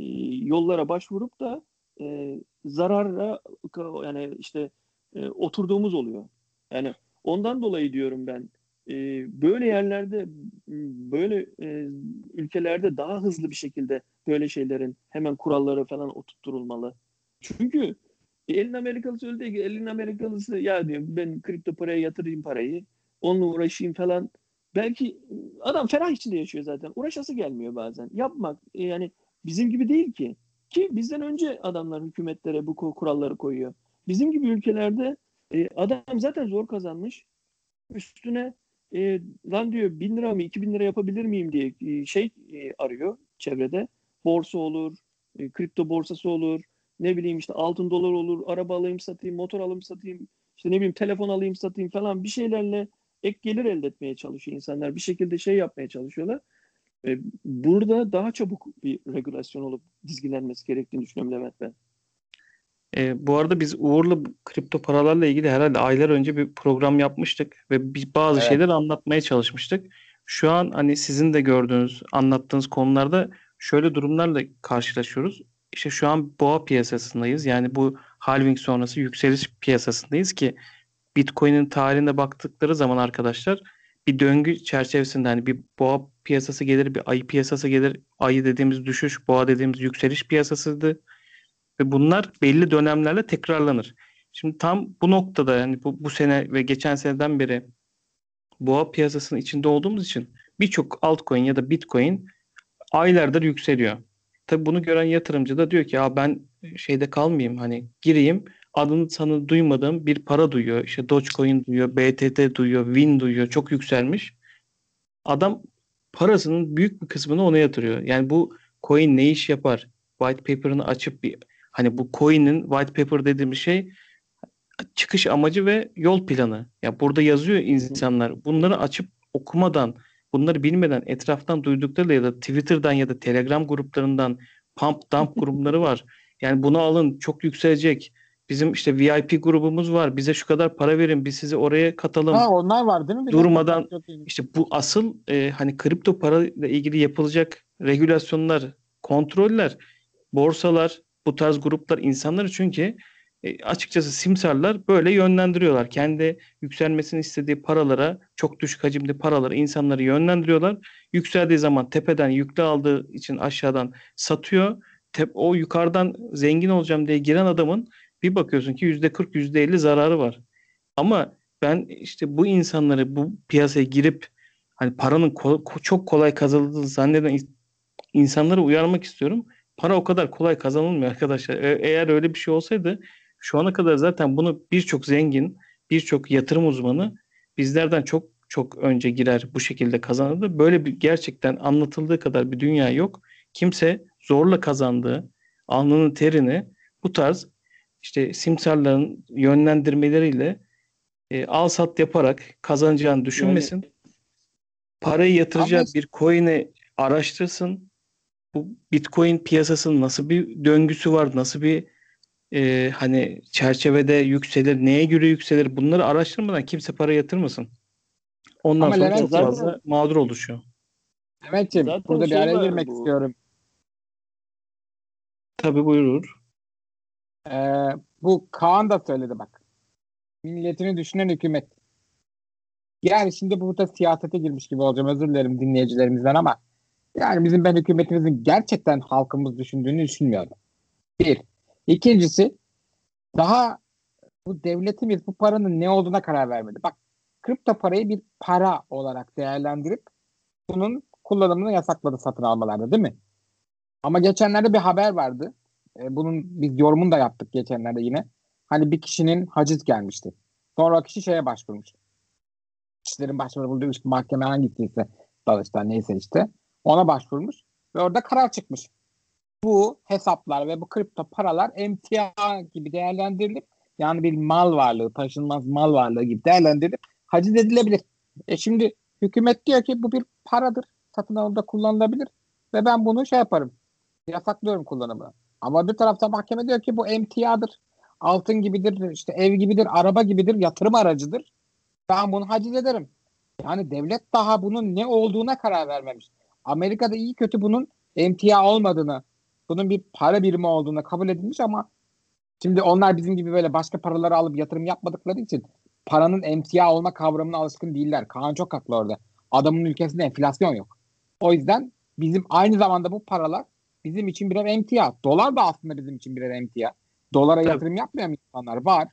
yollara başvurup da e, zarara yani işte e, oturduğumuz oluyor. Yani ondan dolayı diyorum ben e, böyle yerlerde böyle e, ülkelerde daha hızlı bir şekilde böyle şeylerin hemen kuralları falan oturtturulmalı. Çünkü elin Amerikalısı öyle değil ki elin Amerikalısı ya diyor ben kripto paraya yatırayım parayı onunla uğraşayım falan. Belki adam ferah içinde yaşıyor zaten. Uğraşası gelmiyor bazen. Yapmak e, yani bizim gibi değil ki. Ki bizden önce adamlar hükümetlere bu kuralları koyuyor. Bizim gibi ülkelerde e, adam zaten zor kazanmış. Üstüne e, lan diyor bin lira mı iki bin lira yapabilir miyim diye e, şey e, arıyor çevrede. Borsa olur, e, kripto borsası olur, ne bileyim işte altın dolar olur, araba alayım satayım, motor alayım satayım, işte ne bileyim telefon alayım satayım falan bir şeylerle ek gelir elde etmeye çalışıyor insanlar. Bir şekilde şey yapmaya çalışıyorlar. E, burada daha çabuk bir regülasyon olup dizgilenmesi gerektiğini düşünüyorum Levent ben. E, bu arada biz Uğur'la kripto paralarla ilgili herhalde aylar önce bir program yapmıştık ve biz bazı Evet. şeyleri anlatmaya çalışmıştık. Şu an hani sizin de gördüğünüz, anlattığınız konularda şöyle durumlarla karşılaşıyoruz. İşte şu an boğa piyasasındayız. Yani bu halving sonrası yükseliş piyasasındayız ki Bitcoin'in tarihine baktıkları zaman arkadaşlar bir döngü çerçevesinde hani bir boğa piyasası gelir, bir ayı piyasası gelir. Ayı dediğimiz düşüş, boğa dediğimiz yükseliş piyasasıydı. Ve bunlar belli dönemlerle tekrarlanır. Şimdi tam bu noktada yani bu, bu sene ve geçen seneden beri boğa piyasasının içinde olduğumuz için birçok altcoin ya da bitcoin aylardır yükseliyor. Tabii bunu gören yatırımcı da diyor ki ya ben şeyde kalmayayım hani gireyim adını sanı duymadığım bir para duyuyor. İşte Dogecoin duyuyor, BTT duyuyor, Win duyuyor. Çok yükselmiş. Adam parasının büyük bir kısmını ona yatırıyor. Yani bu coin ne iş yapar? White paper'ını açıp bir hani bu coin'in white paper dediğimiz şey çıkış amacı ve yol planı. Ya burada yazıyor insanlar. Bunları açıp okumadan, bunları bilmeden etraftan duyduklarıyla ya da Twitter'dan ya da Telegram gruplarından pump dump grupları var. Yani bunu alın çok yükselecek. Bizim işte VIP grubumuz var. Bize şu kadar para verin. Biz sizi oraya katalım. Ha onlar var değil mi? Bir Durmadan-. İşte bu asıl e, hani kripto para ile ilgili yapılacak regülasyonlar, kontroller, borsalar, bu tarz gruplar insanları çünkü e, açıkçası simsarlar böyle yönlendiriyorlar. Kendi yükselmesini istediği paralara, çok düşük hacimli paralara insanları yönlendiriyorlar. Yükseldiği zaman tepeden yükle aldığı için aşağıdan satıyor. Tep o yukarıdan zengin olacağım diye giren adamın bir bakıyorsun ki %40, %50 zararı var. Ama ben işte bu insanları bu piyasaya girip hani paranın ko- çok kolay kazanıldığını zanneden in- insanları uyarmak istiyorum. Para o kadar kolay kazanılmıyor arkadaşlar. E- eğer öyle bir şey olsaydı şu ana kadar zaten bunu birçok zengin, birçok yatırım uzmanı bizlerden çok çok önce girer bu şekilde kazanırdı. Böyle bir gerçekten anlatıldığı kadar bir dünya yok. Kimse zorla kazandığı alnının terini bu tarz işte simsarların yönlendirmeleriyle e, al sat yaparak kazanacağını düşünmesin. Parayı yatıracağı Ama- bir coin'i araştırsın. Bu Bitcoin piyasasının nasıl bir döngüsü var, nasıl bir e, hani çerçevede yükselir, neye göre yükselir bunları araştırmadan kimse para yatırmasın. Ondan Ama sonra Levent çok zaten- fazla mağdur oluşuyor. Mehmetciğim Zaten burada bir şey araya girmek bu- istiyorum. Tabii buyurur. Ee, bu Kaan da söyledi bak. Milletini düşünen hükümet. Yani şimdi burada siyasete girmiş gibi olacağım. Özür dilerim dinleyicilerimizden ama yani bizim ben hükümetimizin gerçekten halkımız düşündüğünü düşünmüyorum. Bir. İkincisi daha bu devletimiz bu paranın ne olduğuna karar vermedi. Bak kripto parayı bir para olarak değerlendirip bunun kullanımını yasakladı satın almalarda değil mi? Ama geçenlerde bir haber vardı. E, bunun biz yorumunu da yaptık geçenlerde yine. Hani bir kişinin haciz gelmişti. Sonra kişi şeye başvurmuş. Kişilerin başvurduğu işte mahkeme hangi gittiyse Danıştay neyse işte. Ona başvurmuş ve orada karar çıkmış. Bu hesaplar ve bu kripto paralar emtia gibi değerlendirilip yani bir mal varlığı, taşınmaz mal varlığı gibi değerlendirilip haciz edilebilir. E şimdi hükümet diyor ki bu bir paradır. Satın alımda kullanılabilir ve ben bunu şey yaparım. Yasaklıyorum kullanımını. Ama bir tarafta mahkeme diyor ki bu emtiadır. Altın gibidir, işte ev gibidir, araba gibidir, yatırım aracıdır. Ben bunu haciz ederim. Yani devlet daha bunun ne olduğuna karar vermemiş. Amerika'da iyi kötü bunun emtia olmadığını, bunun bir para birimi olduğunu kabul edilmiş ama şimdi onlar bizim gibi böyle başka paraları alıp yatırım yapmadıkları için paranın emtia olma kavramına alışkın değiller. Kaan çok haklı orada. Adamın ülkesinde enflasyon yok. O yüzden bizim aynı zamanda bu paralar bizim için birer emtia. Dolar da aslında bizim için birer emtia. Dolara Tabii. yatırım yapmayan insanlar var.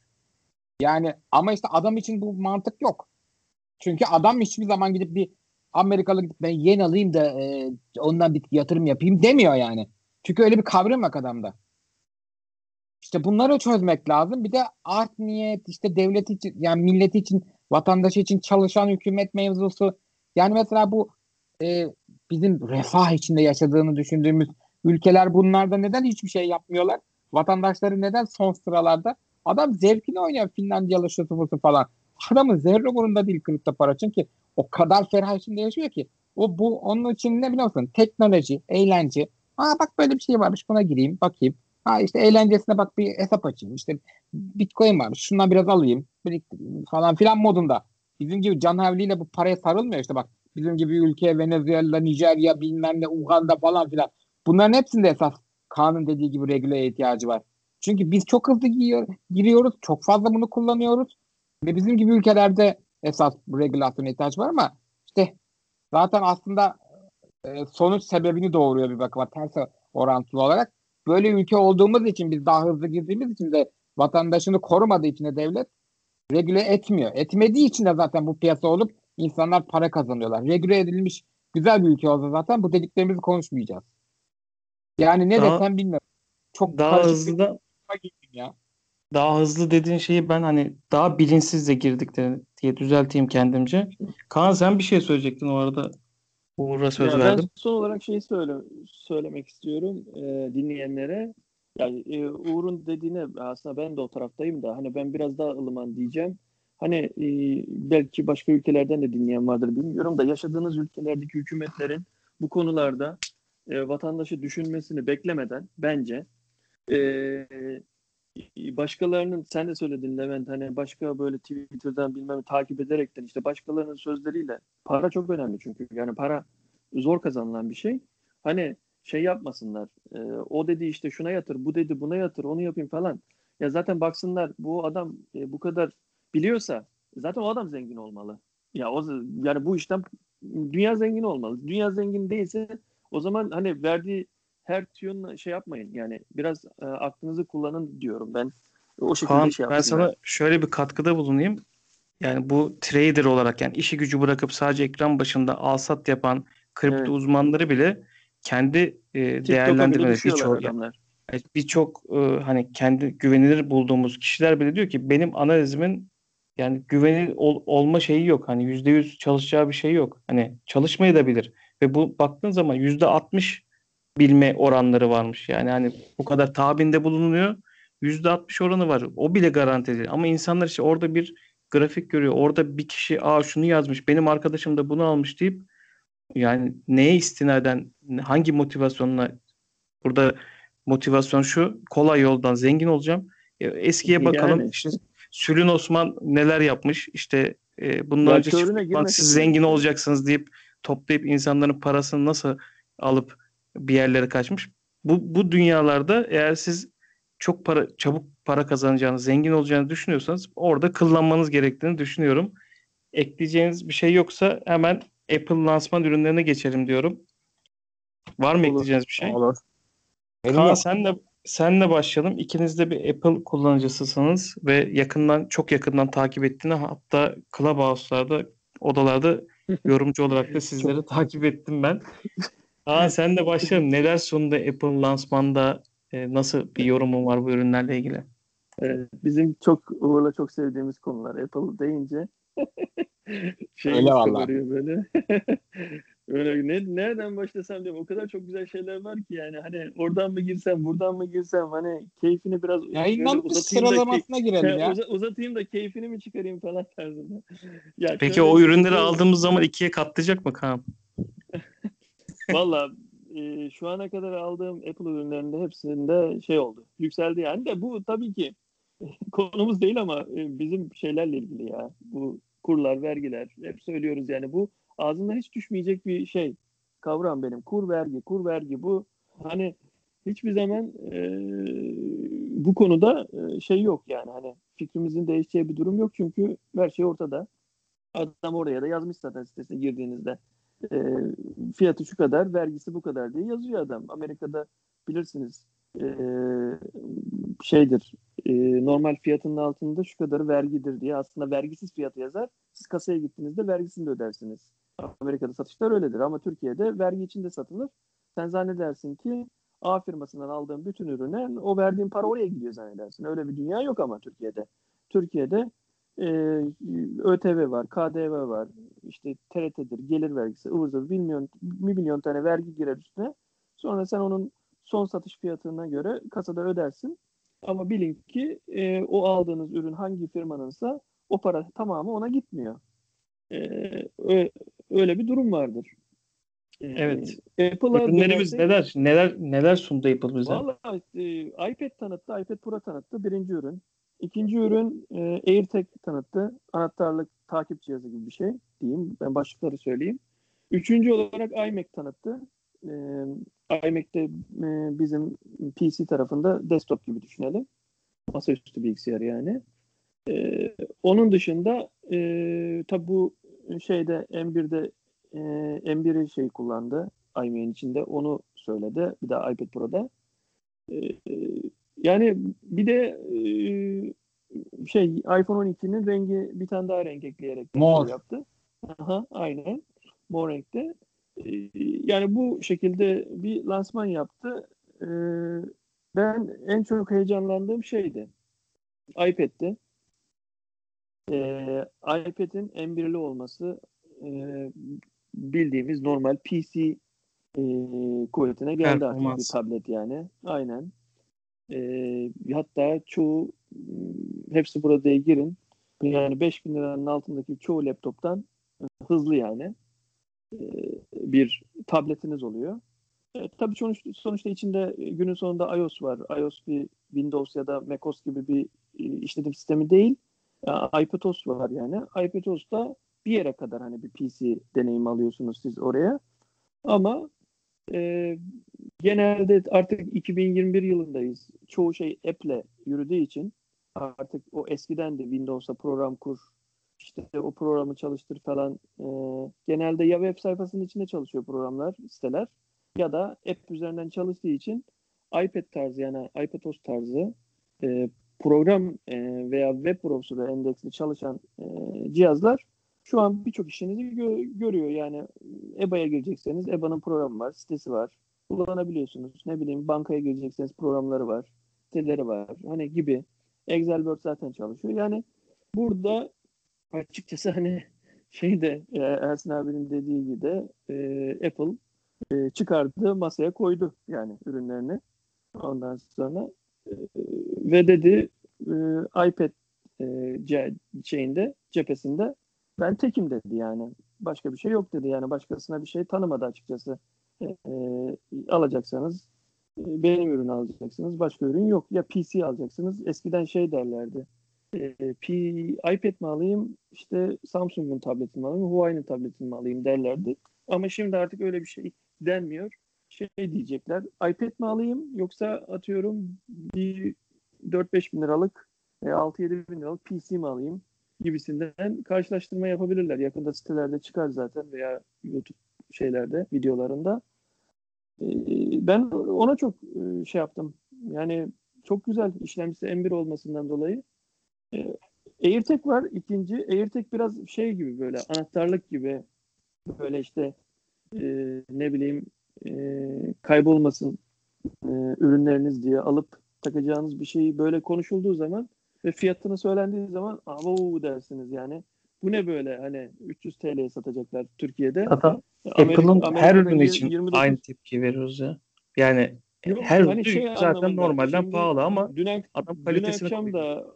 Yani ama işte adam için bu mantık yok. Çünkü adam hiçbir zaman gidip bir Amerikalı gidip ben yen alayım da e, ondan bir yatırım yapayım demiyor yani. Çünkü öyle bir kavram yok adamda. İşte bunları çözmek lazım. Bir de art niyet işte devlet için yani milleti için vatandaşı için çalışan hükümet mevzusu. Yani mesela bu e, bizim refah içinde yaşadığını düşündüğümüz ülkeler bunlarda neden hiçbir şey yapmıyorlar? Vatandaşları neden son sıralarda? Adam zevkini oynuyor Finlandiyalı şutu butu falan. Adamın zerre umurunda değil kripto para çünkü o kadar ferah içinde yaşıyor ki. O bu onun için ne biliyor musun? Teknoloji, eğlence. Aa bak böyle bir şey varmış buna gireyim bakayım. Ha işte eğlencesine bak bir hesap açayım. İşte Bitcoin varmış. Şundan biraz alayım. Falan filan modunda. Bizim gibi can havliyle bu paraya sarılmıyor işte bak. Bizim gibi ülke Venezuela, Nijerya bilmem ne Uganda falan filan. Bunların hepsinde esas kanun dediği gibi regüle ihtiyacı var. Çünkü biz çok hızlı giriyor, giriyoruz. Çok fazla bunu kullanıyoruz. Ve bizim gibi ülkelerde esas bu regülasyona ihtiyaç var ama işte zaten aslında e, sonuç sebebini doğuruyor bir bakıma ters orantılı olarak. Böyle ülke olduğumuz için biz daha hızlı girdiğimiz için de vatandaşını korumadığı için de devlet regüle etmiyor. Etmediği için de zaten bu piyasa olup insanlar para kazanıyorlar. Regüle edilmiş güzel bir ülke olsa zaten bu dediklerimizi konuşmayacağız. Yani ne Daha- desem bilmiyorum. Çok Daha hızlı da ya. daha hızlı dediğin şeyi ben hani daha bilinçsizce girdik de, diye düzelteyim kendimce. Kaan sen bir şey söyleyecektin o arada. Uğur'a söz Ya verdim. Ben son olarak şeyi söyle, söylemek istiyorum e, dinleyenlere. Yani e, Uğur'un dediğine aslında ben de o taraftayım da hani ben biraz daha ılıman diyeceğim. Hani e, belki başka ülkelerden de dinleyen vardır bilmiyorum da yaşadığınız ülkelerdeki hükümetlerin bu konularda e, vatandaşı düşünmesini beklemeden bence e, başkalarının sen de söyledin Levent hani başka böyle Twitter'dan bilmem takip ederekten işte başkalarının sözleriyle para çok önemli çünkü yani para zor kazanılan bir şey. Hani şey yapmasınlar. e, o dedi işte şuna yatır, bu dedi buna yatır, onu yapayım falan. Ya zaten baksınlar bu adam e, bu kadar biliyorsa zaten o adam zengin olmalı. Ya o yani bu işten dünya zengin olmalı. Dünya zengin değilse o zaman hani verdiği her tüyonla şey yapmayın. Yani biraz e, aklınızı kullanın diyorum ben. O şekilde Kaan şey ben sana şöyle bir katkıda bulunayım. Yani bu trader olarak yani işi gücü bırakıp sadece ekran başında alsat yapan kripto Evet. uzmanları bile kendi e, değerlendirmeleri birçok birçok e, hani kendi güvenilir bulduğumuz kişiler bile diyor ki benim analizimin yani güvenilir ol- olma şeyi yok. Hani yüzde yüz çalışacağı bir şey yok. Hani çalışmayı da bilir. Ve bu baktığın zaman yüzde altmış bilme oranları varmış. Yani hani bu kadar tahminde bulunuyor. Yüzde altmış oranı var. O bile garanti değil. Ama insanlar işte orada bir grafik görüyor. Orada bir kişi aa şunu yazmış. Benim arkadaşım da bunu almış deyip yani neye istinaden hangi motivasyonla burada motivasyon şu kolay yoldan zengin olacağım. E, Eskiye bakalım Yani. işte Sülün Osman neler yapmış işte e, bundan Ya önce siz zengin olacaksınız deyip toplayıp insanların parasını nasıl alıp bir yerlere kaçmış. bu, bu dünyalarda eğer siz çok para çabuk para kazanacağınız, zengin olacağını düşünüyorsanız orada kullanmanız gerektiğini düşünüyorum. Ekleyeceğiniz bir şey yoksa hemen Apple lansman ürünlerine geçelim diyorum. Var mı Olur. ekleyeceğiniz bir şey? Olur. Kaan senle senle başlayalım. İkiniz de bir Apple kullanıcısısınız ve yakından çok yakından takip ettiğini hatta Clubhouse'larda odalarda yorumcu olarak da sizleri takip ettim ben. Kaan sen de başlayalım. Neler sundu Apple lansmanda? E, nasıl bir yorumun var bu ürünlerle ilgili? Evet, bizim çok Uğur'la çok sevdiğimiz konular. Apple deyince şeyimiz Öyle vallahi. kabarıyor böyle. Öyle ne, nereden başlasam diyorum. O kadar çok güzel şeyler var ki yani hani oradan mı girsem, buradan mı girsem hani keyfini biraz şöyle Yayınlanmış uzatayım da sıralamasına girelim ya. uza- uzatayım da keyfini mi çıkarayım falan tarzında. Ya Peki şöyle- o ürünleri aldığımız zaman ikiye katlayacak mı Kaan? Valla e, şu ana kadar aldığım Apple ürünlerinde hepsinde şey oldu. Yükseldi yani de bu tabii ki konumuz değil ama e, bizim şeylerle ilgili ya. Bu kurlar, vergiler hep söylüyoruz yani bu ağzından hiç düşmeyecek bir şey. Kavram benim. Kur vergi, kur vergi bu. Hani hiçbir zaman e, bu konuda e, şey yok yani hani fikrimizin değişeceği bir durum yok çünkü her şey ortada. Adam oraya da yazmış zaten sitesine girdiğinizde e, fiyatı şu kadar, vergisi bu kadar diye yazıyor adam. Amerika'da bilirsiniz e, şeydir e, normal fiyatının altında şu kadarı vergidir diye aslında vergisiz fiyatı yazar. Siz kasaya gittiğinizde vergisini de ödersiniz. Amerika'da satışlar öyledir ama Türkiye'de vergi içinde satılır. Sen zannedersin ki A firmasından aldığın bütün ürüne o verdiğin para oraya gidiyor zannedersin. Öyle bir dünya yok ama Türkiye'de. Türkiye'de e, ÖTV var, KDV var, işte TRT'dir, gelir vergisi, ıvır bir milyon, bir milyon tane vergi girer üstüne. Sonra sen onun son satış fiyatına göre kasada ödersin. Ama bilin ki e, o aldığınız ürün hangi firmanınsa o para tamamı ona gitmiyor. E, öyle bir durum vardır. E, Evet. Apple'a Ürünlerimiz dönersek- neler neler neler sundu Apple bize? Vallahi e, iPad tanıttı, iPad Pro tanıttı. Birinci ürün. İkinci ürün e, AirTag tanıttı. Anahtarlık takip cihazı gibi bir şey diyeyim. Ben başlıkları söyleyeyim. Üçüncü olarak iMac tanıttı. E, iMac'te e, bizim PC tarafında desktop gibi düşünelim. Masaüstü bilgisayar yani. E, onun dışında e, tabi bu şeyde M1'de e, M1'i şey kullandı. iMac'in içinde onu söyledi. Bir de iPad Pro'da. E, yani bir de e, şey iPhone 12'nin rengi bir tane daha renk ekleyerek Mor. yaptı. Aha, aynen. Mor renkte. E, yani bu şekilde bir lansman yaptı. E, ben en çok heyecanlandığım şeydi. iPad'ti. E, iPad'in M1'li olması e, bildiğimiz normal PC e, kuvvetine geldi artık bir Performans. tablet yani. Aynen. E, hatta çoğu m, hepsi burada girin. Yani 5000 liranın altındaki çoğu laptoptan e, hızlı yani e, bir tabletiniz oluyor. E, tabii sonuçta, sonuçta içinde e, günün sonunda iOS var. iOS bir Windows ya da macOS gibi bir e, işletim sistemi değil. Ya, iPadOS var yani. iPadOS'ta bir yere kadar hani bir PC deneyim alıyorsunuz siz oraya. Ama e, genelde artık 2021 yılındayız. Çoğu şey Apple'le yürüdüğü için artık o eskiden de Windows'a program kur, işte o programı çalıştır falan. E, genelde ya web sayfasının içinde çalışıyor programlar, siteler ya da app üzerinden çalıştığı için iPad tarzı yani iPadOS tarzı e, program e, veya web browser'ı endeksli çalışan e, cihazlar şu an birçok işinizi gö- görüyor. Yani EBA'ya girecekseniz EBA'nın programı var, sitesi var. Kullanabiliyorsunuz. Ne bileyim bankaya girecekseniz programları var, siteleri var. Hani gibi. Excel Word zaten çalışıyor. Yani burada açıkçası hani şey de e, Ersin abinin dediği gibi e, Apple e, çıkardı masaya koydu yani ürünlerini. Ondan sonra e, ve dedi e, iPad e, ce- şeyinde cephesinde ben tekim dedi yani. Başka bir şey yok dedi yani. Başkasına bir şey tanımadı açıkçası. E, e, alacaksanız e, benim ürün alacaksınız. Başka ürün yok. Ya PC alacaksınız. Eskiden şey derlerdi. E, P, iPad mi alayım? İşte Samsung'un tabletini mi alayım? Huawei'nin tabletini mi alayım derlerdi. Ama şimdi artık öyle bir şey denmiyor. şey diyecekler. iPad mi alayım yoksa atıyorum bir 4-5 bin liralık e, 6-7 bin liralık PC mi alayım gibisinden karşılaştırma yapabilirler. Yakında sitelerde çıkar zaten veya YouTube şeylerde, videolarında. E, ben ona çok e, şey yaptım. Yani çok güzel işlemcisi M1 olmasından dolayı. E, AirTag var ikinci. AirTag biraz şey gibi böyle anahtarlık gibi böyle işte e, ne bileyim e, kaybolmasın ürünleriniz diye alıp takacağınız bir şeyi böyle konuşulduğu zaman ve fiyatını söylendiği zaman avo dersiniz yani. Bu ne böyle hani 300 TL'ye satacaklar Türkiye'de. Amerika- Apple'ın her ürünü için 29 aynı tepki veriyoruz ya. Yani Yok, her hani ürün şey zaten normalden şimdi pahalı ama dün, adam dün kalitesini akşam koyuyor.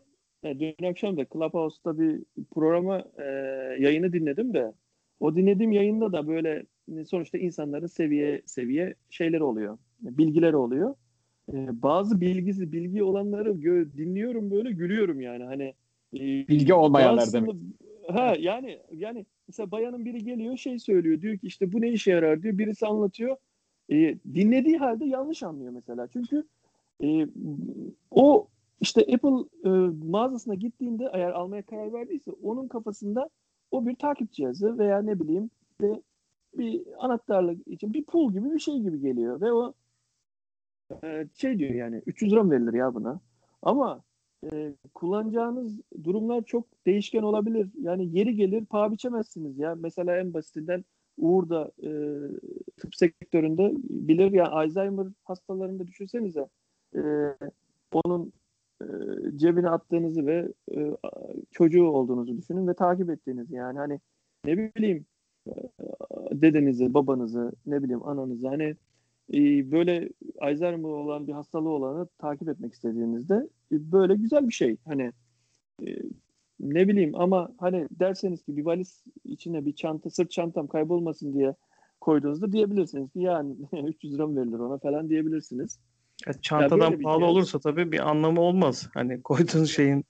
da e, dün akşam da Clubhouse'da bir programa e, yayını dinledim de o dinlediğim yayında da böyle e, sonuçta insanların seviye seviye şeyleri oluyor. Bilgileri oluyor. E, bazı bilgisi bilgi olanları gö- dinliyorum böyle gülüyorum yani. Hani e, Bilgi olmayanlar demek. Ha yani yani mesela bayanın biri geliyor şey söylüyor diyor ki işte bu ne işe yarar diyor birisi anlatıyor. E, dinlediği halde yanlış anlıyor mesela. Çünkü e, o işte Apple e, mağazasına gittiğinde eğer almaya karar verdiyse onun kafasında o bir takip cihazı veya ne bileyim işte bir anahtarlık için bir pul gibi bir şey gibi geliyor ve o e, şey diyor yani 300 lira mı verilir ya buna ama e, kullanacağınız durumlar çok değişken olabilir. Yani yeri gelir paha biçemezsiniz ya. Mesela en basitinden Uğur da e, tıp sektöründe bilir ya Alzheimer hastalarında düşünsenize e, onun e, cebine attığınızı ve e, çocuğu olduğunuzu düşünün ve takip ettiğinizi yani hani ne bileyim e, dedenizi, babanızı, ne bileyim ananızı hani e, böyle Alzheimer olan bir hastalığı olanı takip etmek istediğinizde e, böyle güzel bir şey. Hani e, ne bileyim ama hani derseniz ki bir valiz içine bir çanta, sırt çantam kaybolmasın diye koyduğunuzda diyebilirsiniz ki yani 300 lira mı verilir ona falan diyebilirsiniz. Ya çantadan bir pahalı cihaz. olursa tabii bir anlamı olmaz. Hani koyduğun şeyin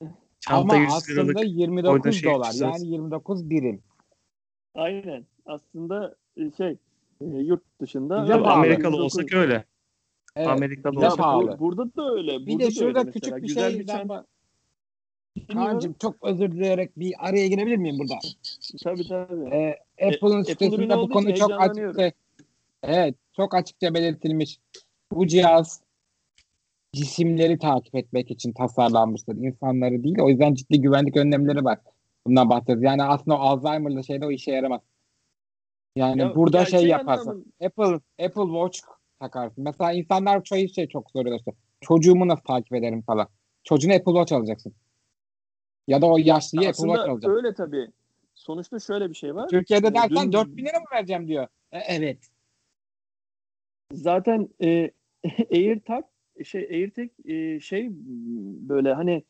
çanta Ama 100 aslında liralık koyduğun 29 şey dolar 300 lira. yani 29 birim. Aynen. Aslında e, şey e, yurt dışında Bize Tabii. Amerikalı 29 olsak öyle. Evet. Amerikalı olsak pahalı. öyle. Burada da öyle. Bir burada de da şurada öyle küçük bir Güzel şey bir çanta. Kaan'cığım çok özür dileyerek bir araya girebilir miyim burada? Tabii tabii. Ee, Apple'ın Apple sitesinde bu konu çok açıkça evet çok açıkça belirtilmiş. Bu cihaz cisimleri takip etmek için tasarlanmıştır. İnsanları değil. O yüzden ciddi güvenlik önlemleri var. Bundan bahsediyoruz. Yani aslında o Alzheimer'lı şeyde o işe yaramaz. Yani Ya- burada şey, yaparsın. anlamın- Apple Apple Watch takarsın. Mesela insanlar çoğu şey çok soruyorlar işte. Çocuğumu nasıl takip ederim falan. Çocuğuna Apple Watch alacaksın. Ya da o yaşlıyı Apple Watch Aslında alacaksın. öyle tabii. Sonuçta şöyle bir şey var. Türkiye'de dersen dün- 4000 lira mı vereceğim diyor. E, evet. Zaten e, AirTag şey AirTag e, şey böyle hani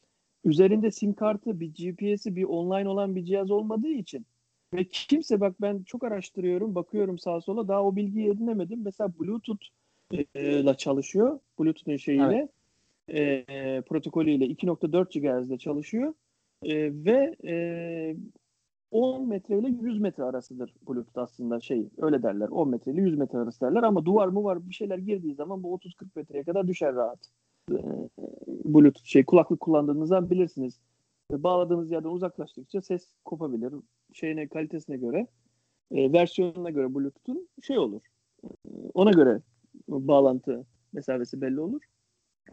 üzerinde sim kartı, bir GPS'i, bir online olan bir cihaz olmadığı için ve kimse bak ben çok araştırıyorum, bakıyorum sağa sola daha o bilgiyi edinemedim. Mesela Bluetooth e, ile çalışıyor. Bluetooth'un şeyiyle e, protokolüyle 2.4 GHz'de çalışıyor. E, ve e, 10 metre ile 100 metre arasıdır Bluetooth aslında şey öyle derler 10 metre ile 100 metre arası derler ama duvar mı var bir şeyler girdiği zaman bu 30-40 metreye kadar düşer rahat. Ee, Bluetooth şey kulaklık kullandığınızda bilirsiniz. Ee, Bağladığınız yerden uzaklaştıkça ses kopabilir. Şeyine kalitesine göre e, versiyonuna göre Bluetooth'un şey olur. Ee, Ona göre bağlantı mesafesi belli olur.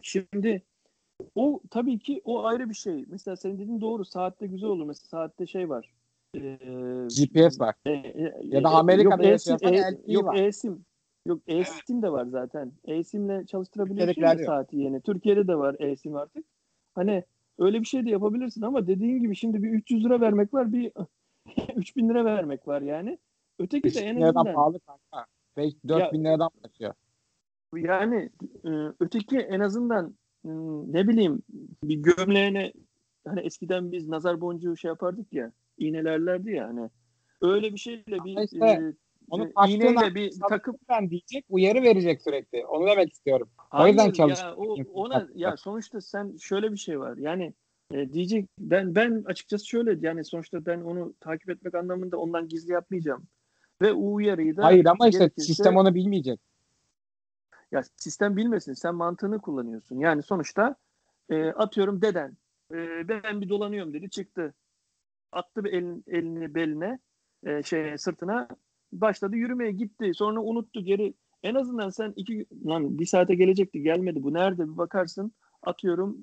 Şimdi o tabii ki o ayrı bir şey. Mesela senin dediğin doğru. Saatte güzel olur. Mesela saatte şey var. Ee, GPS var. e, e, Ya da e, Amerika'da eSIM, yaşıyorsan e, yok eSIM. Yok eSIM de var zaten. eSIM'le çalıştırabiliyorsun ya saati yeni. Türkiye'de de var eSIM artık. Hani öyle bir şey de yapabilirsin ama dediğin gibi şimdi bir 300 lira vermek var, bir 3000 lira vermek var yani. Öteki de 3000 en azından pahalı kanka. 5 4000 liradan başlıyor. yani e, öteki en azından e, ne bileyim bir gömleğine hani eskiden biz nazar boncuğu şey yapardık ya iğnelerlerdi ya hani öyle bir şeyle bir işte e, onu iğneyle bir takıp Ben diyecek uyarı verecek sürekli. Onu demek istiyorum. Hayır yüzden ya çalışıyor. o, ona ya sonuçta sen şöyle bir şey var yani e, diyecek ben ben açıkçası şöyle yani sonuçta ben onu takip etmek anlamında ondan gizli yapmayacağım ve o uyarıyı da Hayır ama işte sistem onu bilmeyecek. Ya sistem bilmesin. Sen mantığını kullanıyorsun. Yani sonuçta e, atıyorum deden e, ben bir dolanıyorum dedi çıktı. Attı bir elin, elini beline e, şey sırtına başladı yürümeye gitti. Sonra unuttu geri. En azından sen iki lan bir saate gelecekti gelmedi bu nerede bir bakarsın atıyorum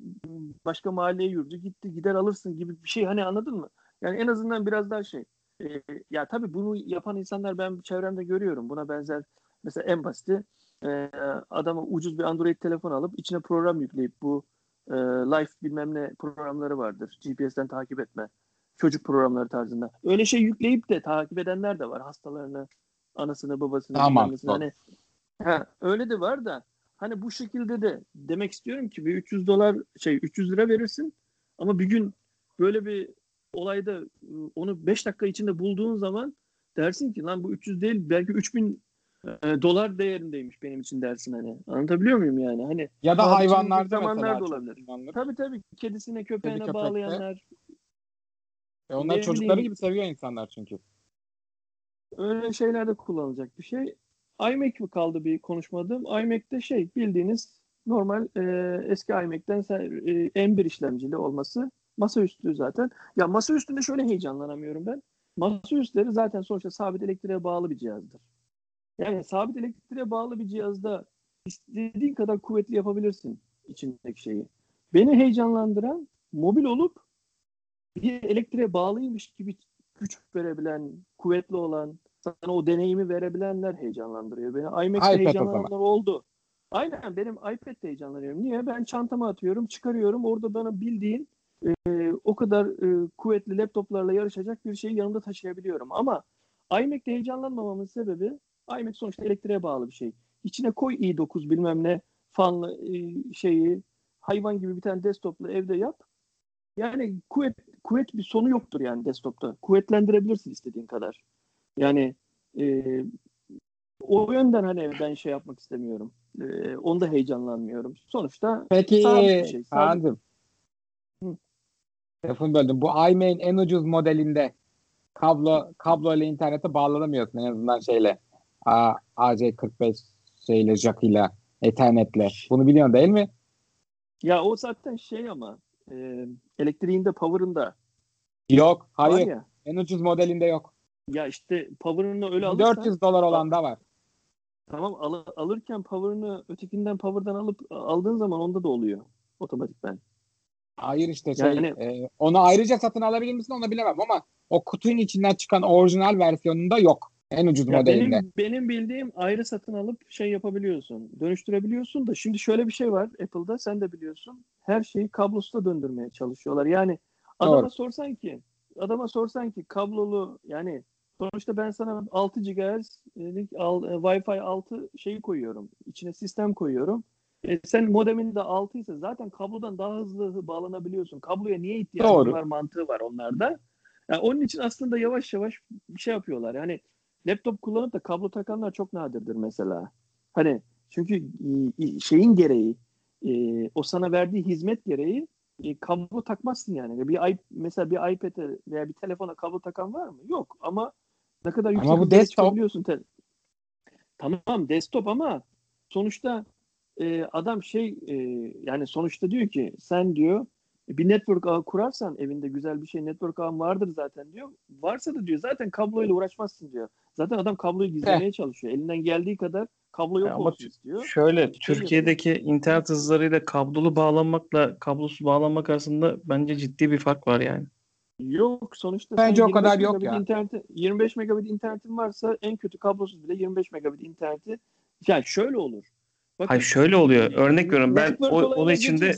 başka mahalleye yürüdü gitti gider alırsın gibi bir şey hani anladın mı? Yani en azından biraz daha şey. E, ya tabii bunu yapan insanlar ben çevremde görüyorum. Buna benzer mesela en basiti e, adama ucuz bir Android telefon alıp içine program yükleyip bu e, life bilmem ne programları vardır. GPS'ten takip etme. Çocuk programları tarzında. Öyle şey yükleyip de takip edenler de var. Hastalarını, anasını, babasını. Tamam. Hani, ha, öyle de var da hani bu şekilde de demek istiyorum ki bir 300 dolar şey 300 lira verirsin ama bir gün böyle bir olayda onu 5 dakika içinde bulduğun zaman dersin ki lan bu 300 değil belki 3000 e, dolar değerindeymiş benim için dersin hani. Anlatabiliyor muyum yani? Hani Ya da hayvanlarda zamanlar da olabilir. kullanılır. Tabii tabii kedisine köpeğine köpekte. bağlayanlar E onlar çocukları bileyim. gibi seviyor insanlar çünkü. öyle şeylerde kullanılacak bir şey. iMac mi kaldı bir konuşmadığım? iMac'te şey bildiğiniz normal e, eski iMac'ten e, M1 işlemcili olması masaüstü zaten. Ya masaüstünde şöyle heyecanlanamıyorum ben. Masaüstleri zaten sonuçta sabit elektriğe bağlı bir cihazdır. Yani sabit elektriğe bağlı bir cihazda istediğin kadar kuvvetli yapabilirsin içindeki şeyi. Beni heyecanlandıran mobil olup bir elektriğe bağlıymış gibi güç verebilen, kuvvetli olan, sana o deneyimi verebilenler heyecanlandırıyor beni. o heyecanlananlar oldu. Aynen benim iPad'de heyecanlanıyorum. Niye? Ben çantama atıyorum, çıkarıyorum. Orada bana bildiğin e, o kadar e, kuvvetli laptoplarla yarışacak bir şeyi yanımda taşıyabiliyorum. Ama iMac'te heyecanlanmamamın sebebi iMac sonuçta elektriğe bağlı bir şey. İçine koy i9 bilmem ne fanlı e, şeyi hayvan gibi bir tane desktop'la evde yap. Yani kuvvet kuvvet bir sonu yoktur yani desktop'ta. Kuvvetlendirebilirsin istediğin kadar. Yani e, o yönden hani ben şey yapmak istemiyorum. E, onda heyecanlanmıyorum. Sonuçta Peki bir şey. Lafını böldüm. Bu iMac'in en ucuz modelinde kablo kablo ile internete bağlanamıyorsun en azından şeyle. A, AC45 şeyle jackıyla Ethernet'le. Bunu biliyorsun değil mi? ya o zaten şey ama e, elektriğinde power'ında Yok. Hayır. En ucuz modelinde yok. Ya işte power'ını öyle alırsan 400 dolar olan da var. tamam al- alırken power'ını ötekinden power'dan alıp aldığın zaman onda da oluyor otomatikten. Hayır işte şey Yani- e, onu ayrıca satın alabilir misin onu bilemem ama o kutunun içinden çıkan orijinal versiyonunda yok. En ucuz Ya modelinde. benim, benim bildiğim ayrı satın alıp şey yapabiliyorsun. Dönüştürebiliyorsun da şimdi şöyle bir şey var Apple'da sen de biliyorsun. Her şeyi kablosuz döndürmeye çalışıyorlar. Yani adama Doğru. sorsan ki adama sorsan ki kablolu yani sonuçta ben sana 6 GHz'lik al, e, Wi-Fi 6 şeyi koyuyorum. İçine sistem koyuyorum. E, sen modemin de 6 ise zaten kablodan daha hızlı bağlanabiliyorsun. Kabloya niye ihtiyacın Doğru. var mantığı var onlarda. Yani onun için aslında yavaş yavaş bir şey yapıyorlar. Yani laptop kullanıp da kablo takanlar çok nadirdir mesela. Hani çünkü şeyin gereği e, o sana verdiği hizmet gereği e, kablo takmazsın yani. Bir i- mesela bir iPad'e veya bir telefona kablo takan var mı? Yok ama ne kadar yüksek Ama bu desktop. Te- tamam desktop ama sonuçta e, adam şey e, yani sonuçta diyor ki sen diyor bir network ağı kurarsan evinde güzel bir şey network ağın vardır zaten diyor. Varsa da diyor zaten kabloyla uğraşmazsın diyor. Zaten adam kabloyu gizlemeye çalışıyor. Elinden geldiği kadar kablo yok ama olsun istiyor. Şöyle Türkiye'deki internet hızlarıyla kablolu bağlanmakla kablosuz bağlanmak arasında bence ciddi bir fark var yani. Yok sonuçta Bence o kadar 25 yok ya. Interneti, 25 megabit internetin varsa en kötü kablosuz bile 25 megabit interneti yani şöyle olur. Bakın, Hayır şöyle oluyor. Örnek veriyorum ben o, onun içinde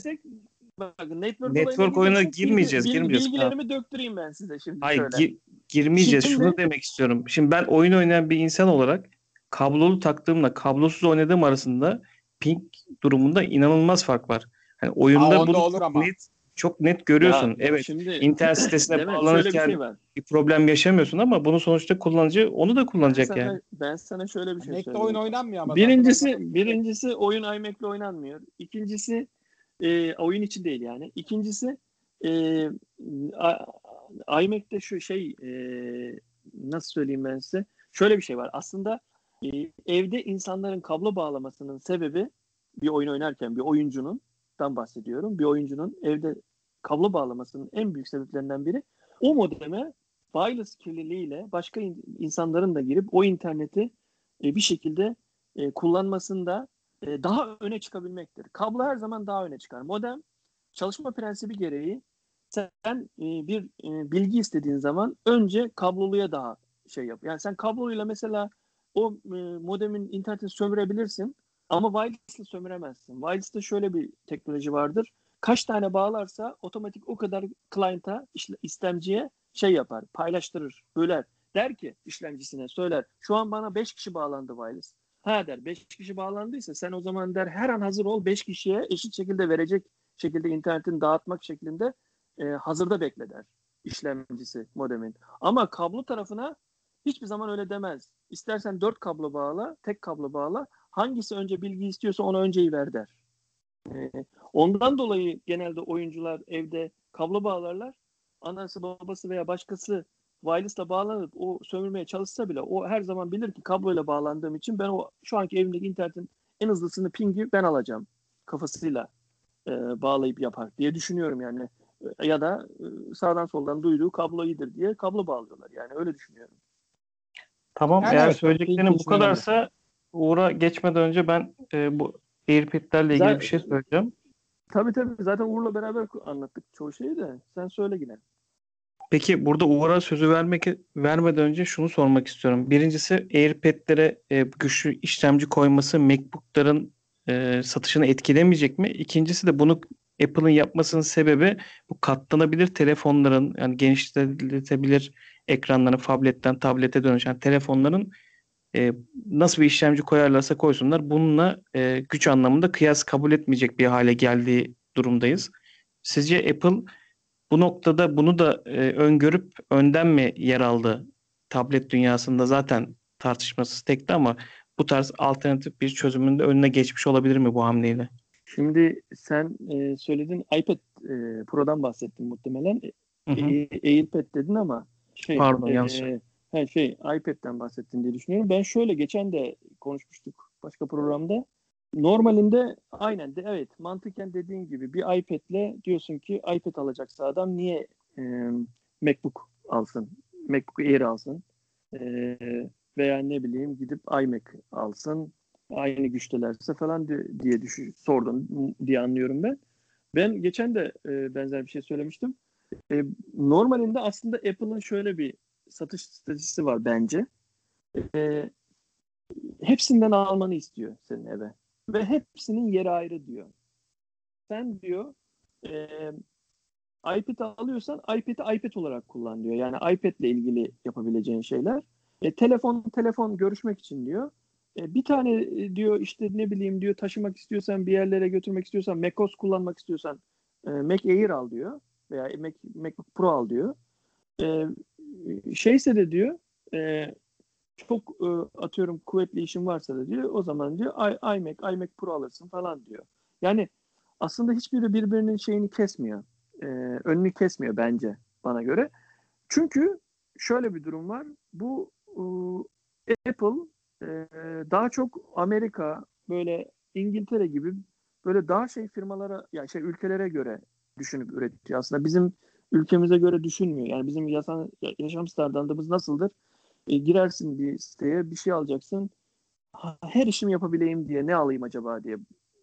bakın, network, Network girersek girmeyeceğiz, bilgi- girmeyeceğiz. Bilgilerimi döktüreyim ben size şimdi hayır şöyle. gi- girmeyeceğiz. Şimdi- Şunu demek istiyorum. Şimdi ben oyun oynayan bir insan olarak kablolu taktığımla kablosuz oynadığım arasında ping durumunda inanılmaz fark var. Hani oyunda Aa, bunu olur çok ama. net çok net görüyorsun. Ya, evet. Şimdi, internet sitesine? Şöyle bir bağlanırken şey var. bir problem yaşamıyorsun ama bunu sonuçta kullanıcı onu da Ben kullanacak sana, yani. ben sana şöyle bir şey Mac'te söyleyeyim. oyun oynanmıyor ama. Birincisi, birincisi oyun iMac'le oynanmıyor. İkincisi e, oyun için değil yani. İkincisi e, iMac'te şu şey e, nasıl söyleyeyim ben size? Şöyle bir şey var. Aslında e, evde insanların kablo bağlamasının sebebi bir oyun oynarken bir oyuncunun dan bahsediyorum. Bir oyuncunun evde kablo bağlamasının en büyük sebeplerinden biri o modeme wireless kirliliğiyle başka in- insanların da girip o interneti e, bir şekilde e, kullanmasında e, daha öne çıkabilmektir. Kablo her zaman daha öne çıkar. Modem çalışma prensibi gereği sen e, bir e, bilgi istediğin zaman önce kabloluya daha şey yap. Yani sen kabloluyla mesela o e, modemin internetini sömürebilirsin ama wireless'la sömüremezsin. Wireless'ta şöyle bir teknoloji vardır. Kaç tane bağlarsa otomatik o kadar client'a, istemciye şey yapar, paylaştırır, böler. Der ki işlemcisine söyler. Şu an bana 5 kişi bağlandı wireless. Ha der 5 kişi bağlandıysa sen o zaman der her an hazır ol 5 kişiye eşit şekilde verecek şekilde internetin dağıtmak şeklinde e, hazırda bekle der işlemcisi modemin. Ama kablo tarafına hiçbir zaman öyle demez. İstersen dört kablo bağla, tek kablo bağla. Hangisi önce bilgi istiyorsa ona önceyi ver der. E, ondan dolayı genelde oyuncular evde kablo bağlarlar. Anası, babası veya başkası wireless'la bağlanıp o sömürmeye çalışsa bile o her zaman bilir ki kabloyla bağlandığım için ben o şu anki evimdeki internetin en hızlısını pingi ben alacağım kafasıyla e, bağlayıp yapar diye düşünüyorum yani ya da e, sağdan soldan duyduğu kablo iyidir diye kablo bağlıyorlar yani öyle düşünüyorum. Tamam yani eğer evet, söyleyeceklerin bu kadarsa Uğur'a geçmeden önce ben e, bu AirPod'lerle ilgili zaten, bir şey söyleyeceğim. Tabii tabii zaten Uğur'la beraber anlattık çoğu şeyi de sen söyle yine. Peki burada Uğur'a sözü vermek vermeden önce şunu sormak istiyorum. Birincisi AirPod'lere e, güçlü işlemci koyması MacBook'ların e, satışını etkilemeyecek mi? İkincisi de bunu Apple'ın yapmasının sebebi bu katlanabilir telefonların yani genişletilebilir ekranların tabletten tablete dönüşen telefonların e, nasıl bir işlemci koyarlarsa koysunlar bununla e, güç anlamında kıyas kabul etmeyecek bir hale geldiği durumdayız. Sizce Apple bu noktada bunu da e, öngörüp önden mi yer aldı? Tablet dünyasında zaten tartışmasız tekti ama bu tarz alternatif bir çözümün de önüne geçmiş olabilir mi bu hamleyle? Şimdi sen e, söyledin iPad e, Pro'dan bahsettin muhtemelen. Hı hı. E, AirPad dedin ama şey, Pardon e, yanlış. he, şey iPad'den bahsettin diye düşünüyorum. Ben şöyle geçen de konuşmuştuk başka programda. Normalinde aynen de evet mantıken dediğin gibi bir iPad'le diyorsun ki iPad alacaksa adam niye e, MacBook alsın? MacBook Air alsın. E, veya ne bileyim gidip iMac alsın aynı güçtelerse falan diye düşün, sordun diye anlıyorum ben. Ben geçen de e, benzer bir şey söylemiştim. E, normalinde aslında Apple'ın şöyle bir satış stratejisi var bence. E, hepsinden almanı istiyor senin eve. Ve hepsinin yeri ayrı diyor. Sen diyor e, iPad alıyorsan iPad'i iPad olarak kullan diyor. Yani iPad ile ilgili yapabileceğin şeyler. E, telefon telefon görüşmek için diyor. E, bir tane e, diyor işte ne bileyim diyor taşımak istiyorsan bir yerlere götürmek istiyorsan macOS kullanmak istiyorsan e, Mac Air al diyor veya Mac, MacBook Pro al diyor. E, şeyse de diyor e, çok e, atıyorum kuvvetli işin varsa da diyor o zaman diyor I, iMac, iMac Pro alırsın falan diyor. Yani aslında hiçbiri birbirinin şeyini kesmiyor. E, önünü kesmiyor bence bana göre. Çünkü şöyle bir durum var. Bu e, Apple e, daha çok Amerika böyle İngiltere gibi böyle daha şey firmalara yani şey ülkelere göre düşünüp üretiyor. Aslında bizim ülkemize göre düşünmüyor. Yani bizim yaşam, yaşam standartımız nasıldır? E, girersin bir siteye bir şey alacaksın. Her işimi yapabileyim diye ne alayım acaba diye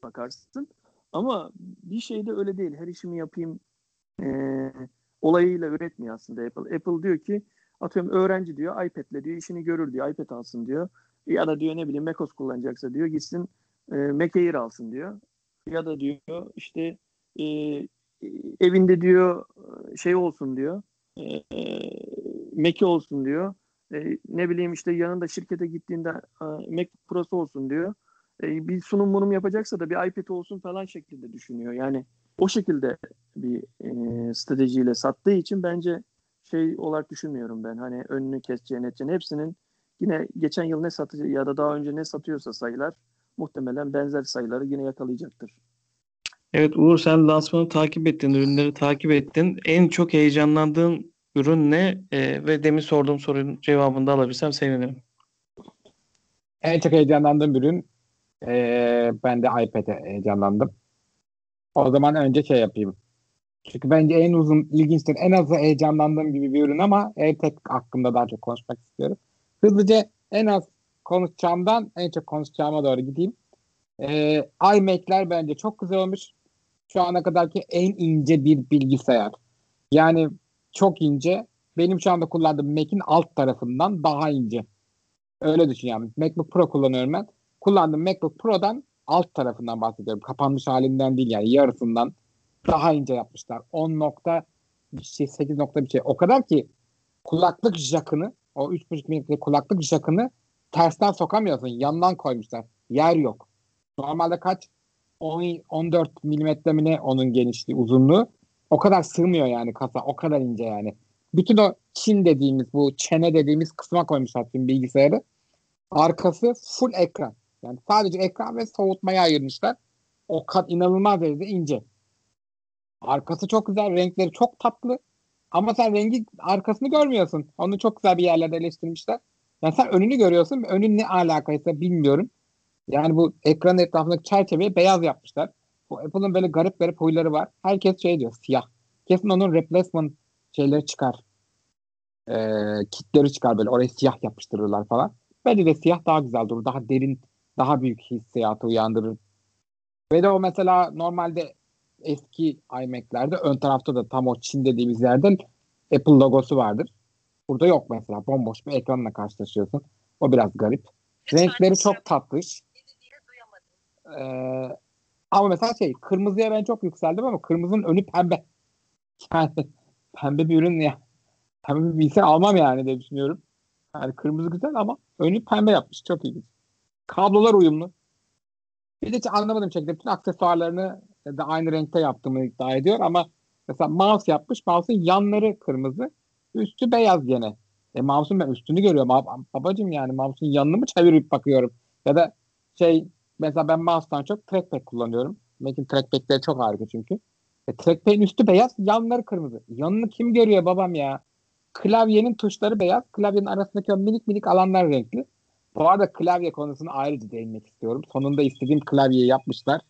bakarsın. Ama bir şey de öyle değil. Her işimi yapayım e, olayıyla üretmiyor aslında Apple. Apple diyor ki atıyorum öğrenci diyor iPad'le diyor işini görür diyor. iPad alsın diyor. Ya da diyor ne bileyim macOS kullanacaksa diyor gitsin e, Mac Air alsın diyor. Ya da diyor işte e, evinde diyor şey olsun diyor. E, e, Mac'i olsun diyor. E, ne bileyim işte yanında şirkete gittiğinde e, Mac Pro'su olsun diyor. E, bir sunum bunum yapacaksa da bir iPad olsun falan şeklinde düşünüyor. Yani o şekilde bir e, stratejiyle sattığı için bence şey olarak düşünmüyorum ben. Hani önünü keseceğini edeceğini hepsinin yine geçen yıl ne satıyor ya da daha önce ne satıyorsa sayılar muhtemelen benzer sayıları yine yakalayacaktır. Evet Uğur sen lansmanı takip ettin, ürünleri takip ettin. En çok heyecanlandığın ürün ne? Ee, ve demin sorduğum sorunun cevabını da alabilsem sevinirim. En çok heyecanlandığım ürün ee, ben de iPad'e heyecanlandım. O zaman önce şey yapayım. Çünkü bence en uzun, ilginçtir, en az heyecanlandığım gibi bir ürün ama AirTag hakkında daha çok konuşmak istiyorum. Hızlıca en az konuşacağımdan en çok konuşacağıma doğru gideyim. Ee, iMac'ler bence çok güzel olmuş. Şu ana kadarki en ince bir bilgisayar. Yani çok ince. Benim şu anda kullandığım Mac'in alt tarafından daha ince. Öyle düşün yani. MacBook Pro kullanıyorum ben. Kullandığım MacBook Pro'dan alt tarafından bahsediyorum. Kapanmış halinden değil yani yarısından daha ince yapmışlar. 10 nokta bir şey 8 nokta bir şey. O kadar ki kulaklık jakını o 3.5 milimetre kulaklık jakını tersten sokamıyorsun. Yandan koymuşlar. Yer yok. Normalde kaç? 10, 14 milimetre mi ne onun genişliği, uzunluğu. O kadar sığmıyor yani kasa. O kadar ince yani. Bütün o Çin dediğimiz bu çene dediğimiz kısma koymuşlar tüm bilgisayarı. Arkası full ekran. Yani sadece ekran ve soğutmaya ayırmışlar. O kat inanılmaz derecede ince. Arkası çok güzel, renkleri çok tatlı. Ama sen rengi arkasını görmüyorsun. Onu çok güzel bir yerlerde eleştirmişler. Yani sen önünü görüyorsun. Önün ne alakaysa bilmiyorum. Yani bu ekranın etrafındaki çerçeveyi beyaz yapmışlar. Bu Apple'ın böyle garip garip huyları var. Herkes şey diyor siyah. Kesin onun replacement şeyleri çıkar. Ee, kitleri çıkar böyle. Oraya siyah yapıştırırlar falan. Bence de siyah daha güzel durur. Daha derin, daha büyük hissiyatı uyandırır. Ve de o mesela normalde eski iMac'lerde ön tarafta da tam o Çin dediğimiz yerden Apple logosu vardır. Burada yok mesela. Bomboş bir ekranla karşılaşıyorsun. O biraz garip. Renkleri çok tatlış. Ee, ama mesela şey kırmızıya ben çok yükseldim ama kırmızının önü pembe. Yani pembe bir ürün ya. Pembe bir bilgisayar almam yani diye düşünüyorum. Yani kırmızı güzel ama önü pembe yapmış. Çok ilginç. Kablolar uyumlu. Bir de hiç anlamadım şekilde bütün aksesuarlarını da aynı renkte yaptığımı iddia ediyor ama mesela mouse yapmış. Mouse'un yanları kırmızı. Üstü beyaz gene. E mouse'un ben üstünü görüyorum. Babacım yani mouse'un yanını mı çevirip bakıyorum? Ya da şey mesela ben mouse'tan çok trackpad kullanıyorum. Mac'in trackpad'leri çok harika çünkü. E, trackpad'in üstü beyaz, yanları kırmızı. Yanını kim görüyor babam ya? Klavyenin tuşları beyaz, klavyenin arasındaki o minik minik alanlar renkli. Bu arada klavye konusuna ayrıca değinmek istiyorum. Sonunda istediğim klavyeyi yapmışlar.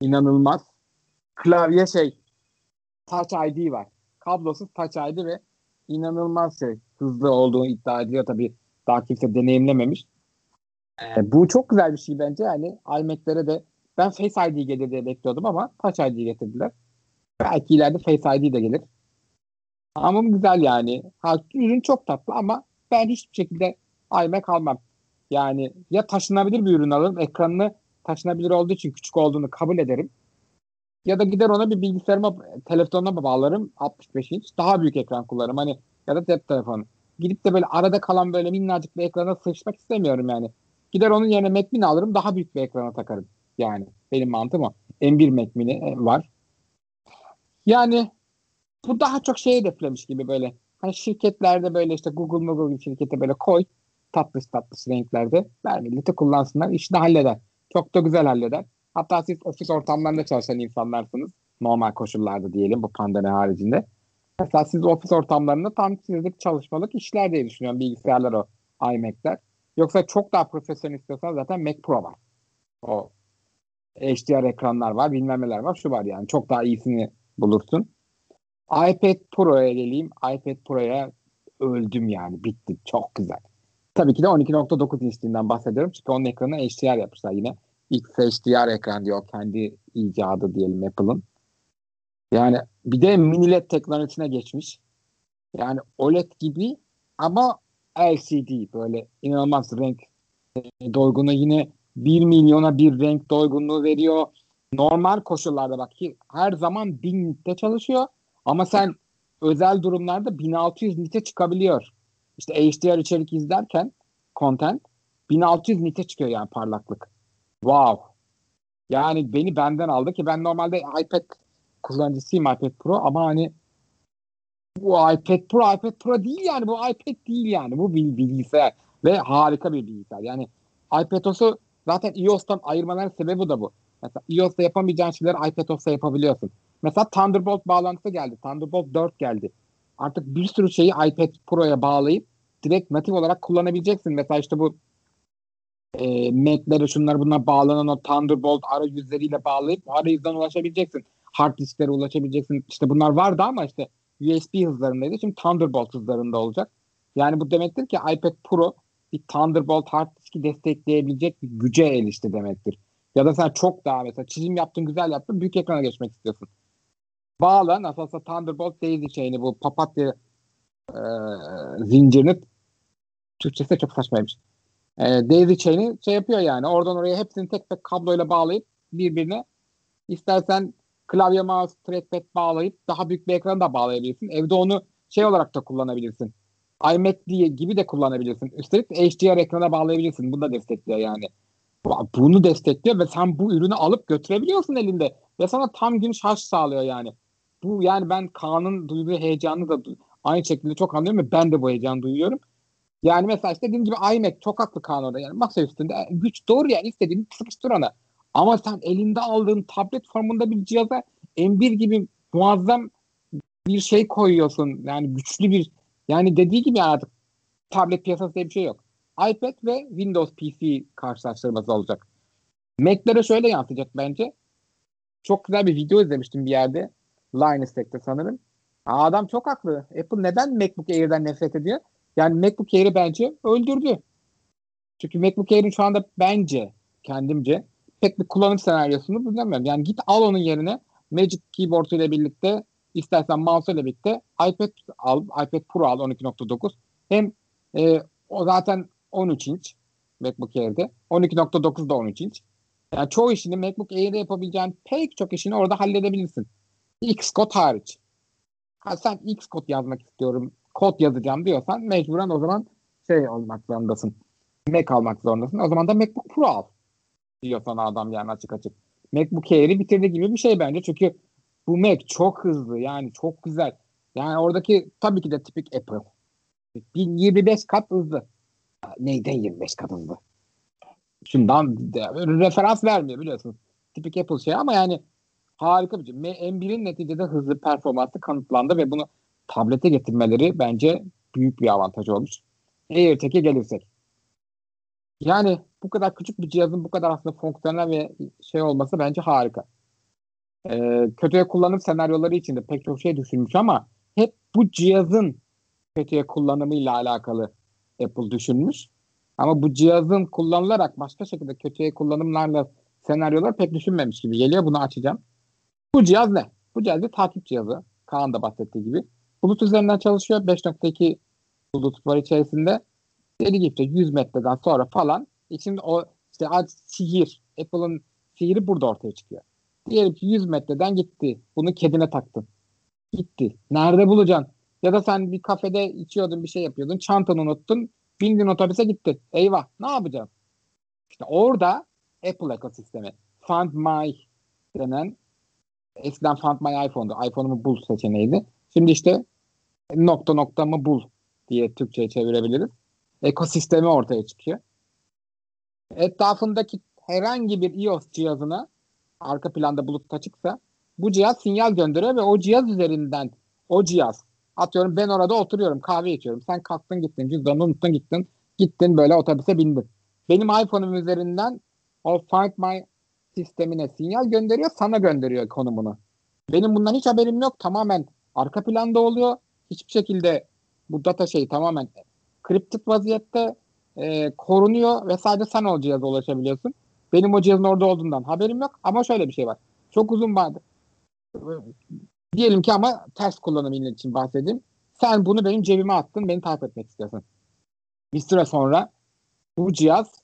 İnanılmaz. Klavye şey Touch ID var. Kablosuz Touch ID ve inanılmaz şey hızlı olduğunu iddia ediyor tabii daha kimse deneyimlememiş. Ee, bu çok güzel bir şey bence. Yani iMac'lere de ben Face ID gelir diye bekliyordum ama Touch ID getirdiler. Belki ileride Face ID de gelir. Ama güzel yani. Ha, ürün çok tatlı ama ben hiçbir şekilde iMac almam. Yani ya taşınabilir bir ürün alırım. Ekranını taşınabilir olduğu için küçük olduğunu kabul ederim. Ya da gider ona bir bilgisayarıma, telefonuna bağlarım 65 inç. Daha büyük ekran kullanırım. Hani ya da cep telefonu. Gidip de böyle arada kalan böyle minnacık bir ekrana sıçmak istemiyorum yani. Gider onun yerine Mac Mini alırım daha büyük bir ekrana takarım. Yani benim mantığım o. M1 Mac Mini e, var. Yani bu daha çok şey hedeflemiş gibi böyle. Hani şirketlerde böyle işte Google Google gibi şirkete böyle koy tatlış tatlış renklerde ver milleti kullansınlar işini halleder. Çok da güzel halleder. Hatta siz ofis ortamlarında çalışan insanlarsınız. Normal koşullarda diyelim bu pandemi haricinde. Mesela siz ofis ortamlarında tam sizlik çalışmalık işler diye düşünüyorum bilgisayarlar o iMac'ler. Yoksa çok daha profesyonel istiyorsan zaten Mac Pro var. O HDR ekranlar var, bilmem neler var. Şu var yani çok daha iyisini bulursun. iPad Pro'ya geleyim. iPad Pro'ya öldüm yani. Bitti. Çok güzel. Tabii ki de 12.9 inçliğinden bahsediyorum. Çünkü onun ekranına HDR yapmışlar yine. XHDR ekran diyor. Kendi icadı diyelim Apple'ın. Yani bir de mini LED teknolojisine geçmiş. Yani OLED gibi ama LCD böyle inanılmaz renk doygunluğu yine 1 milyona bir renk doygunluğu veriyor. Normal koşullarda bak ki her zaman 1000 nitte çalışıyor ama sen özel durumlarda 1600 nite çıkabiliyor. İşte HDR içerik izlerken content 1600 nite çıkıyor yani parlaklık. Wow. Yani beni benden aldı ki ben normalde iPad kullanıcısıyım iPad Pro ama hani bu iPad Pro iPad Pro değil yani bu iPad değil yani bu bir bilgisayar ve harika bir bilgisayar. Yani iPadOS'u zaten iOS'tan ayırmaların sebebi de bu. Mesela iOS'ta yapamayacağın şeyleri iPadOS'ta yapabiliyorsun. Mesela Thunderbolt bağlantısı geldi. Thunderbolt 4 geldi. Artık bir sürü şeyi iPad Pro'ya bağlayıp direkt natif olarak kullanabileceksin. Mesela işte bu e, Mac'lere şunlar bunlar bağlanan o Thunderbolt arayüzleriyle bağlayıp arayüzden ulaşabileceksin. Hard disklere ulaşabileceksin. İşte bunlar vardı ama işte USB hızlarındaydı. Şimdi Thunderbolt hızlarında olacak. Yani bu demektir ki iPad Pro bir Thunderbolt hard diski destekleyebilecek bir güce erişti demektir. Ya da sen çok daha mesela çizim yaptın güzel yaptın büyük ekrana geçmek istiyorsun. Bağla nasılsa Thunderbolt daisy chain'i bu papatya e, zincirini Türkçesi de çok saçmaymış. E, daisy chain'i şey yapıyor yani oradan oraya hepsini tek tek kabloyla bağlayıp birbirine istersen klavye mouse trackpad bağlayıp daha büyük bir ekran da bağlayabilirsin. Evde onu şey olarak da kullanabilirsin. iMac diye gibi de kullanabilirsin. Üstelik HDR ekrana bağlayabilirsin. Bunu da destekliyor yani. Bunu destekliyor ve sen bu ürünü alıp götürebiliyorsun elinde. Ve sana tam gün şarj sağlıyor yani. Bu yani ben Kaan'ın duyduğu heyecanı da aynı şekilde çok anlıyorum ve ben de bu heyecanı duyuyorum. Yani mesela işte dediğim gibi iMac çok haklı Kaan orada. Yani masa üstünde güç doğru yani istediğini sıkıştır ona. Ama sen elinde aldığın tablet formunda bir cihaza M1 gibi muazzam bir şey koyuyorsun. Yani güçlü bir yani dediği gibi artık tablet piyasası diye bir şey yok. iPad ve Windows PC karşılaştırması olacak. Mac'lere şöyle yansıyacak bence. Çok güzel bir video izlemiştim bir yerde. Linus Tech'te sanırım. Adam çok haklı. Apple neden MacBook Air'den nefret ediyor? Yani MacBook Air'i bence öldürdü. Çünkü MacBook Air'in şu anda bence kendimce pek bir kullanım senaryosunu bilmiyorum. Yani git al onun yerine Magic Keyboard ile birlikte istersen mouse ile birlikte iPad al, iPad Pro al 12.9. Hem e, o zaten 13 inç MacBook Air'de. 12.9 da 13 inç. Yani çoğu işini MacBook Air'de yapabileceğin pek çok işini orada halledebilirsin. Xcode hariç. Ha, sen Xcode yazmak istiyorum, kod yazacağım diyorsan mecburen o zaman şey olmak zorundasın. Mac almak zorundasın. O zaman da MacBook Pro al. Diyor sana adam yani açık açık. MacBook Air'i bitirdi gibi bir şey bence. Çünkü bu Mac çok hızlı yani çok güzel. Yani oradaki tabii ki de tipik Apple. 1025 kat hızlı. Neyden 25 kat hızlı? Şundan referans vermiyor biliyorsunuz. Tipik Apple şey ama yani harika bir şey. M1'in neticede hızlı performansı kanıtlandı ve bunu tablete getirmeleri bence büyük bir avantaj olmuş. AirTag'e gelirsek. Yani bu kadar küçük bir cihazın bu kadar aslında fonksiyonel ve şey olması bence harika. Ee, kötüye kullanım senaryoları için de pek çok şey düşünmüş ama hep bu cihazın kötüye kullanımıyla alakalı Apple düşünmüş. Ama bu cihazın kullanılarak başka şekilde kötüye kullanımlarla senaryolar pek düşünmemiş gibi geliyor. Bunu açacağım. Bu cihaz ne? Bu cihaz bir takip cihazı. Kaan da bahsettiği gibi. Bulut üzerinden çalışıyor. 5.2 bulut var içerisinde. Deli gibi 100 metreden sonra falan için o işte sihir, Apple'ın sihiri burada ortaya çıkıyor. Diyelim ki 100 metreden gitti. Bunu kedine taktın. Gitti. Nerede bulacaksın? Ya da sen bir kafede içiyordun bir şey yapıyordun. Çantanı unuttun. Bindin otobüse gitti. Eyvah. Ne yapacaksın? İşte orada Apple ekosistemi. Find My denen eskiden Find My iPhone'du. iPhone'umu bul seçeneğiydi. Şimdi işte nokta nokta mı bul diye Türkçe'ye çevirebiliriz. Ekosistemi ortaya çıkıyor. Etrafındaki herhangi bir iOS cihazına arka planda bulut açıksa bu cihaz sinyal gönderiyor ve o cihaz üzerinden o cihaz atıyorum ben orada oturuyorum kahve içiyorum. Sen kalktın gittin cüzdanını unuttun gittin. Gittin böyle otobüse bindin. Benim iPhone'um üzerinden o Find My sistemine sinyal gönderiyor sana gönderiyor konumunu. Benim bundan hiç haberim yok. Tamamen arka planda oluyor. Hiçbir şekilde bu data şey tamamen kriptik vaziyette e, korunuyor ve sadece sen o cihaza ulaşabiliyorsun. Benim o cihazın orada olduğundan haberim yok ama şöyle bir şey var. Çok uzun vardı. Diyelim ki ama ters kullanım için bahsedeyim. Sen bunu benim cebime attın, beni takip etmek istiyorsun. Bir süre sonra bu cihaz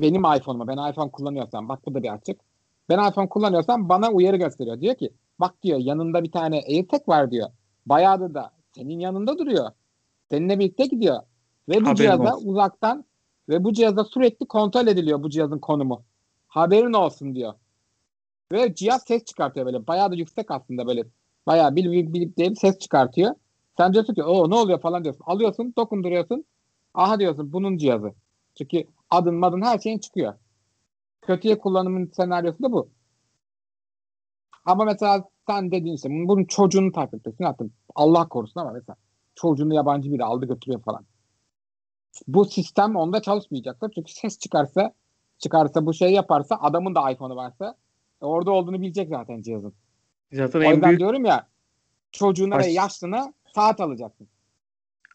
benim iPhone'uma, ben iPhone kullanıyorsam, bak bu da bir açık. Ben iPhone kullanıyorsam bana uyarı gösteriyor. Diyor ki, bak diyor yanında bir tane AirTag var diyor. Bayağı da senin yanında duruyor. Seninle birlikte gidiyor. Ve bu Haberin cihaza olsun. uzaktan ve bu cihazda sürekli kontrol ediliyor bu cihazın konumu. Haberin olsun diyor. Ve cihaz ses çıkartıyor böyle. Bayağı da yüksek aslında böyle. Bayağı bilip bilip değil ses çıkartıyor. Sen diyorsun ki o ne oluyor falan diyorsun. Alıyorsun dokunduruyorsun. Aha diyorsun bunun cihazı. Çünkü adın madın her şeyin çıkıyor. Kötüye kullanımın senaryosu da bu. Ama mesela sen dediğin işte bunun çocuğunu takip ediyorsun. Hatta Allah korusun ama mesela çocuğunu yabancı biri aldı götürüyor falan. Bu sistem onda çalışmayacaklar. Çünkü ses çıkarsa çıkarsa bu şey yaparsa adamın da iPhone'u varsa e, orada olduğunu bilecek zaten cihazın. Zaten O en yüzden büyük diyorum ya çocuğuna ve Baş- yaşlına saat alacaksın.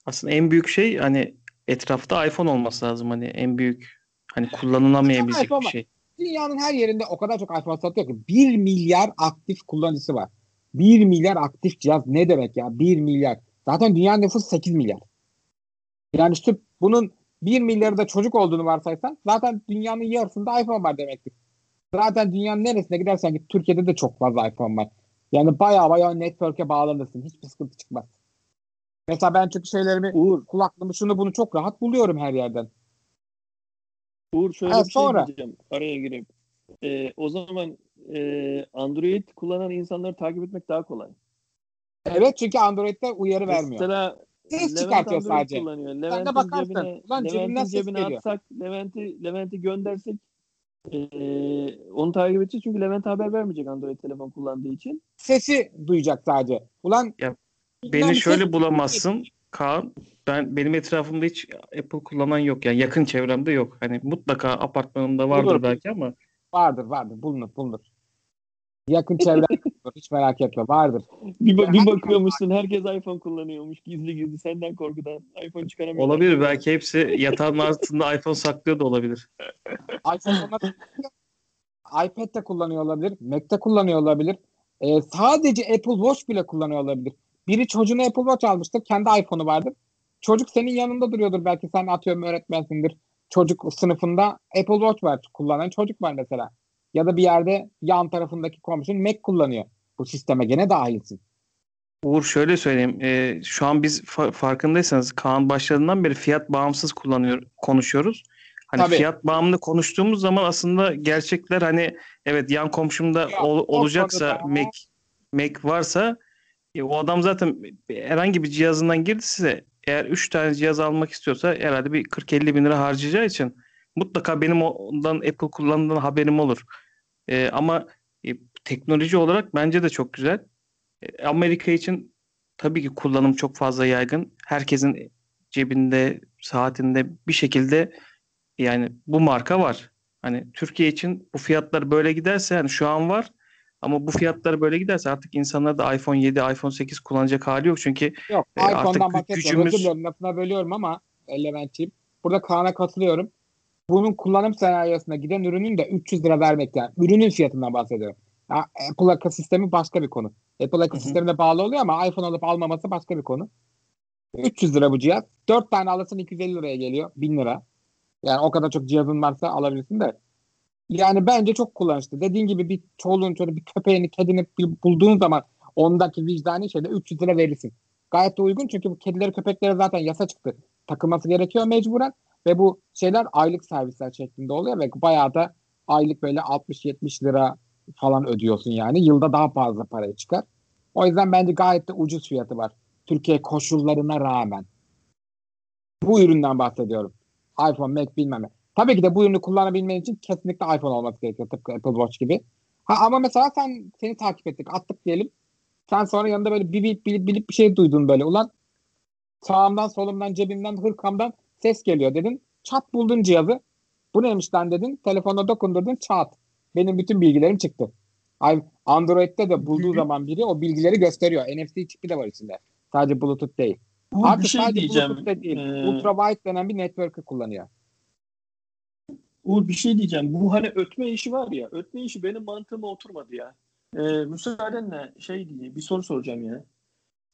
aslında en büyük şey hani etrafta iPhone olması lazım hani en büyük hani kullanılamayabilecek bir var. şey. Dünyanın her yerinde o kadar çok iPhone satıyor ki 1 milyar aktif kullanıcısı var. 1 milyar aktif cihaz ne demek ya? 1 milyar. Zaten dünya nüfusu 8 milyar. Yani şu bunun 1 milyarı da çocuk olduğunu varsaysan zaten dünyanın yarısında iPhone var demektir. Zaten dünyanın neresine gidersen git Türkiye'de de çok fazla iPhone var. Yani baya baya network'e bağlanırsın. Hiçbir sıkıntı çıkmaz. Mesela ben çünkü şeylerimi Uğur, kulaklığımı şunu bunu çok rahat buluyorum her yerden. Uğur şöyle Ha, bir şey sonra. diyeceğim araya girip. Ee, o zaman e, Android kullanan insanları takip etmek daha kolay. Evet çünkü Android'de uyarı vermiyor. Mesela Ses çıkartıyor sadece. Kullanıyor. de Levent'in bakarsın, cebine, ulan Levent'in cebine atsak, Levent'i Levent'i göndersek e, onu takip edeceğiz çünkü Levent haber vermeyecek Android telefon kullandığı için. Sesi duyacak sadece. Ulan Ya, Beni şöyle ses- bulamazsın Kaan. Ben benim etrafımda hiç Apple kullanan yok yani yakın çevremde yok. Hani mutlaka apartmanımda vardır Olur. belki ama Vardır vardır bulunur bulunur. Yakın çevre hiç merak etme vardır. Bir, ba- bir bakıyormuşsun herkes iPhone kullanıyormuş gizli gizli senden korkudan iPhone çıkaramıyor. olabilir belki hepsi yatağın altında iPhone saklıyor da olabilir. iPhone olmaz- iPad'de kullanıyor olabilir. Mac'te kullanıyor olabilir. Ee, sadece Apple Watch bile kullanıyor olabilir. Biri çocuğuna Apple Watch almıştır. Kendi iPhone'u vardır. Çocuk senin yanında duruyordur. Belki sen atıyorum öğretmensindir. Çocuk sınıfında Apple Watch var kullanan çocuk var mesela. Ya da bir yerde yan tarafındaki komşun Mac kullanıyor. Bu sisteme gene dahilsin. Uğur şöyle söyleyeyim. e, şu an biz fa- farkındaysanız Kaan başladığından beri fiyat bağımsız kullanıyor konuşuyoruz. Hani Tabii. fiyat bağımlı konuştuğumuz zaman aslında gerçekler hani evet yan komşumda Ya, ol- olacaksa Mac Mac varsa e, o adam zaten herhangi bir cihazından girdi size eğer 3 tane cihaz almak istiyorsa herhalde bir 40-50 bin lira harcayacağı için mutlaka benim ondan Apple kullandığından haberim olur. E, ama teknoloji olarak bence de çok güzel. E, Amerika için tabii ki kullanım çok fazla yaygın. Herkesin cebinde, saatinde bir şekilde yani bu marka var. Hani Türkiye için bu fiyatlar böyle giderse yani şu an var ama bu fiyatlar böyle giderse artık insanlar da iPhone 7, iPhone 8 kullanacak hali yok. Çünkü Yok E, artık gücümüz- Özür dilerim lafına bölüyorum ama Levent'ciğim. Burada Kaan'a katılıyorum. Bunun kullanım senaryosuna giden ürünün de 300 lira vermekten. Ürünün fiyatından bahsediyorum. Apple ekosistemi başka bir konu. Apple ekosistemine bağlı oluyor ama iPhone alıp almaması başka bir konu. 300 lira bu cihaz. 4 tane alırsın 250 liraya geliyor. 1000 lira. Yani o kadar çok cihazın varsa alabilirsin de. Yani bence çok kullanışlı. Dediğin gibi bir çoluğun çocuğu bir köpeğini kedini bulduğun zaman ondaki vicdani şeyde 300 lira verirsin. Gayet de uygun çünkü bu kedileri köpeklere zaten yasa çıktı. Takılması gerekiyor mecburen ve bu şeyler aylık servisler şeklinde oluyor ve bayağı da aylık böyle 60-70 lira falan ödüyorsun yani. Yılda daha fazla paraya çıkar. O yüzden bence gayet de ucuz fiyatı var. Türkiye koşullarına rağmen. Bu üründen bahsediyorum. iPhone, Mac bilmem ne. Tabii ki de bu ürünü kullanabilmen için kesinlikle iPhone olması gerekiyor. Tıpkı Apple Watch gibi. Ha, ama mesela sen seni takip ettik. Attık diyelim. Sen sonra yanında böyle bilip bilip bilip bir şey duydun böyle. Ulan sağımdan solumdan cebimden hırkamdan ses geliyor dedin. Çat buldun cihazı. Bu neymiş lan dedin. Telefonuna dokundurdun çat. Benim bütün bilgilerim çıktı. Android'de de bulduğu zaman biri o bilgileri gösteriyor. NFC çipi de var içinde. Sadece Bluetooth değil. Bu Artık bir şey sadece diyeceğim. Bluetooth da değil. Ee, Ultrawide denen bir network'ı kullanıyor. Uğur bir şey diyeceğim. Bu hani ötme işi var ya. Ötme işi benim mantığıma oturmadı ya. Ee, müsaadenle şey diye bir soru soracağım ya.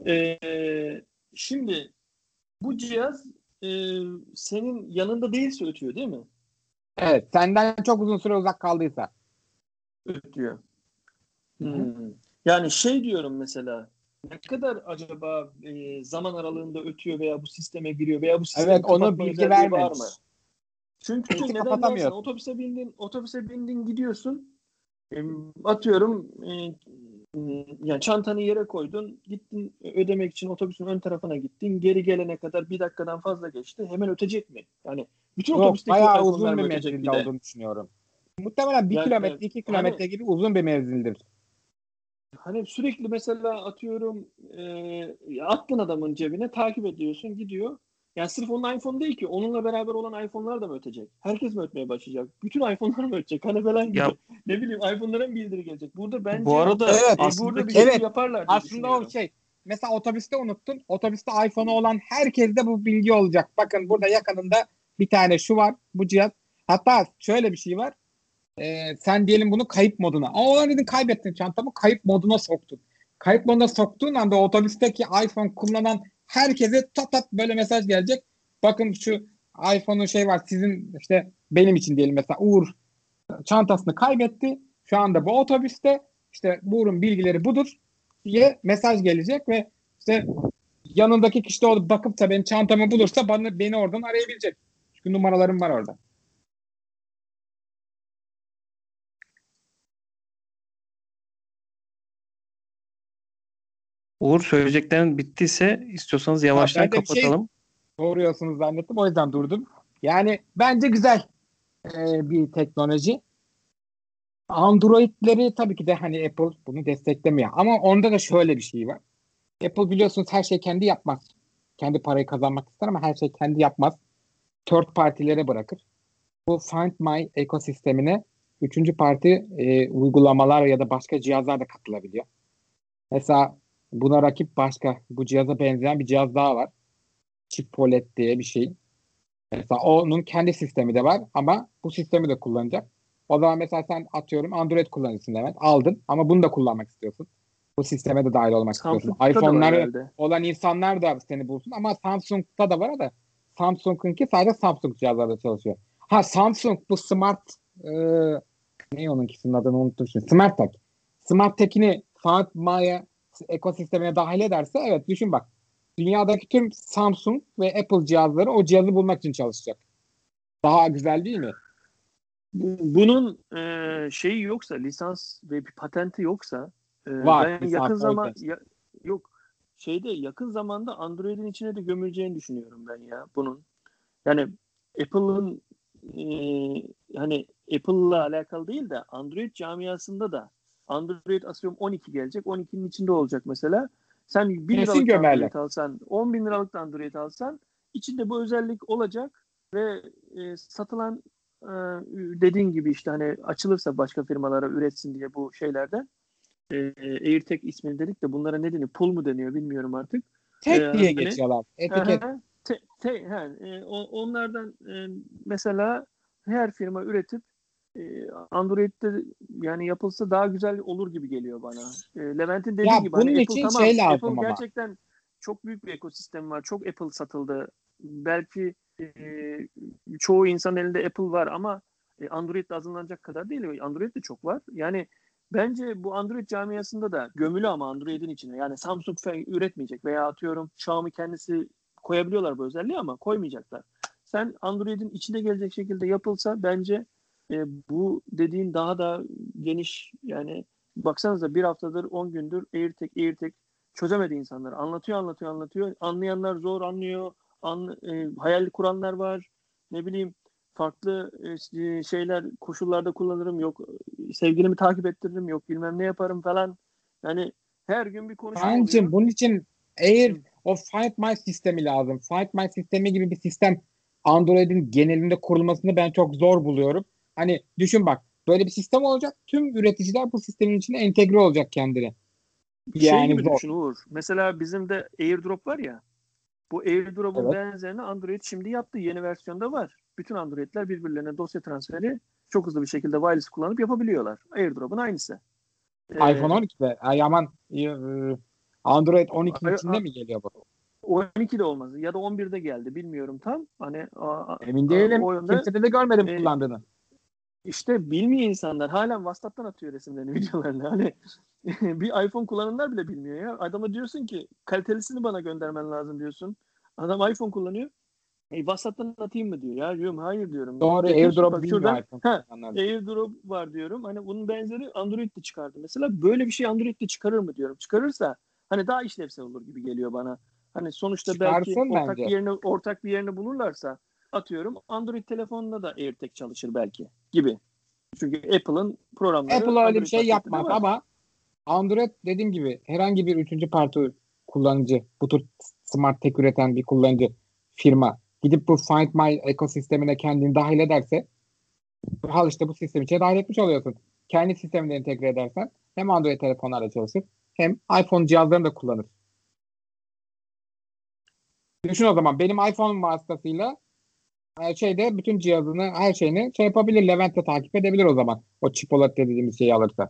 Ee, şimdi bu cihaz e, senin yanında değilse ötüyor değil mi? Evet. Senden çok uzun süre uzak kaldıysa. Ötüyor. Hmm. Yani şey diyorum mesela ne kadar acaba e, zaman aralığında ötüyor veya bu sisteme giriyor veya bu sistemi Evet kapatma bilgi vermemiş. mı? Çünkü Bilgi neden kapatamıyorsun. otobüse bindin, otobüse bindin gidiyorsun. E, atıyorum e, e, yani çantanı yere koydun, gittin ödemek için otobüsün ön tarafına gittin. Geri gelene kadar bir dakikadan fazla geçti. Hemen ötecek mi? Yani bütün Yok otobüsteki bayağı uzun bir menzilde olduğunu düşünüyorum. Muhtemelen bir Yani, kilometre, iki kilometre hani- gibi uzun bir menzildir. Hani sürekli mesela atıyorum e, attın adamın cebine takip ediyorsun gidiyor. Yani sırf onun iPhone değil ki. Onunla beraber olan iPhone'lar da mı ötecek? Herkes mi ötmeye başlayacak? Bütün iPhone'lar mı ötecek? Hani falan gibi. Ya- ne bileyim iPhone'lara mı bildiri gelecek? Burada bence Bu arada Evet, e, aslında burada bir evet, şey yaparlar Aslında o şey. Mesela otobüste unuttun. Otobüste iPhone'u olan herkeste bu bilgi olacak. Bakın burada yakınında bir tane şu var. Bu cihaz. Hatta şöyle bir şey var. Ee, sen diyelim bunu kayıp moduna. Aa ulan dedin kaybettin çantamı. Kayıp moduna soktun. Kayıp moduna soktuğun anda otobüsteki iPhone kullanan herkese tat tat böyle mesaj gelecek. Bakın şu iPhone'un şey var sizin işte benim için diyelim mesela Uğur çantasını kaybetti. Şu anda bu otobüste işte Uğur'un bilgileri budur diye mesaj gelecek ve işte yanındaki kişi de bakıp da benim çantamı bulursa bana, beni oradan arayabilecek. Çünkü numaralarım var orada. Uğur söyleyeceklerin bittiyse istiyorsanız yavaştan ben şey- kapatalım. Doğruyorsunuz zannettim. O yüzden durdum. Yani bence güzel e, bir teknoloji. Android'leri tabii ki de hani Apple bunu desteklemiyor. Ama onda da şöyle bir şey var. Apple biliyorsunuz her şey kendi yapmaz. Kendi parayı kazanmak ister ama her şey kendi yapmaz. Third partilere bırakır. Bu Find My ekosistemine üçüncü parti e, uygulamalar ya da başka cihazlar da katılabiliyor. Mesela buna rakip başka bu cihaza benzeyen bir cihaz daha var. Chippolet diye bir şey. Mesela onun kendi sistemi de var ama bu sistemi de kullanacak. O zaman mesela sen atıyorum Android kullanıcısın Levent. Aldın ama bunu da kullanmak istiyorsun. Bu sisteme de dahil olmak istiyorsun. Samsung'da iPhone'ları herhalde. olan insanlar da seni bulsun ama Samsung'da da var da Samsung'unki sadece Samsung cihazlarda çalışıyor. Ha Samsung bu Smart e, ne onunkisinin adını unuttum şimdi. Smart Tag. Smart Tag'ini Find My'a ekosistemine dahil ederse evet düşün bak. Dünyadaki tüm Samsung ve Apple cihazları o cihazı bulmak için çalışacak. Daha güzel değil mi? Bu- Bunun e, şeyi yoksa, lisans ve bir patenti yoksa e, Var, ben lisans, yakın zaman ya- yok şeyde yakın zamanda Android'in içine de gömüleceğini düşünüyorum ben ya bunun. Yani Apple'ın e, hani Apple'la alakalı değil de Android camiasında da Android asıyorum 12 gelecek. 12'nin içinde olacak mesela. Sen 1000 Kesin liralık gömerler. Android alsan, 10 bin liralık Android alsan içinde bu özellik olacak ve e, satılan e, dediğin gibi işte hani açılırsa başka firmalara üretsin diye bu şeylerden e, AirTag ismini dedik de bunlara ne deniyor? Pull mu deniyor bilmiyorum artık. Tek Ee, diye hani- geçiyorlar. Etiket. Aha, te, te, he, e, onlardan e, mesela her firma üretip Android'de yani yapılsa daha güzel olur gibi geliyor bana. Levent'in dediği Ya gibi bunun hani için Apple tamam şey lazım Apple ama. gerçekten çok büyük bir ekosistem var. Çok Apple satıldı. Belki e, çoğu insan elinde Apple var ama e, Android'de azınlanacak kadar değil. Android de çok var. Yani bence bu Android camiasında da gömülü ama Android'in içine. Yani Samsung üretmeyecek veya atıyorum Xiaomi kendisi koyabiliyorlar bu özelliği ama koymayacaklar. Sen Android'in içine gelecek şekilde yapılsa bence e, bu dediğin daha da geniş yani baksanıza bir haftadır 10 gündür AirTag AirTag çözemedi insanlar. Anlatıyor anlatıyor anlatıyor. Anlayanlar zor anlıyor. An, e, hayal kuranlar var. Ne bileyim farklı e, şeyler koşullarda kullanırım yok sevgilimi takip ettiririm yok bilmem ne yaparım falan. Yani her gün bir konuşma Bence oluyor. bunun için Air o Find My sistemi lazım. Find My sistemi gibi bir sistem Android'in genelinde kurulmasını ben çok zor buluyorum. Hani düşün bak böyle bir sistem olacak. Tüm üreticiler bu sistemin içine entegre olacak kendine. şey Yani zor. düşün Uğur. Mesela bizim de AirDrop var ya. Bu AirDrop'un Evet. benzerini Android şimdi yaptı. Yeni versiyonda var. Bütün Android'ler birbirlerine dosya transferi çok hızlı bir şekilde wireless kullanıp yapabiliyorlar. AirDrop'un aynısı. Ee, iPhone 12'de. Ay aman e, Android 12'nin Ay- içinde mi geliyor bu? 12 de olmaz. Ya da 11'de geldi. Bilmiyorum tam. Hani a- Emin değilim. o yönde- Kimsede de görmedim e, kullandığını. İşte bilmiyor insanlar. Halen WhatsApp'tan atıyor resimlerini, videolarını. Hani bir iPhone kullananlar bile bilmiyor ya. Adama diyorsun ki kalitelisini bana göndermen lazım diyorsun. Adam iPhone kullanıyor. E, WhatsApp'tan atayım mı diyor. Ya diyorum hayır diyorum. Doğru Getiriyorsun, AirDrop bak şuradan- Ha. AirDrop var diyorum. Hani bunun benzeri Android'de çıkardı. Mesela böyle bir şey Android'de çıkarır mı diyorum. Çıkarırsa hani daha işlevsel olur gibi geliyor bana. Hani sonuçta belki Çıkarsın ortak bence. bir yerini ortak bir yerini bulurlarsa atıyorum Android telefonunda da AirTag çalışır belki gibi. Çünkü Apple'ın programları Apple öyle bir şey yapmaz ama Android dediğim gibi herhangi bir üçüncü parti kullanıcı bu tür smart tech üreten bir kullanıcı firma gidip bu Find My ekosistemine kendini dahil ederse al işte bu sistem içine dahil etmiş oluyorsun. Kendi sistemine entegre edersen hem Android telefonlarla çalışır hem iPhone cihazlarını da kullanır. Düşün o zaman benim iPhone vasıtasıyla şeyde bütün cihazını her şeyini şey yapabilir. Levent de takip edebilir o zaman. O Chipotle dediğimiz şeyi alırsa.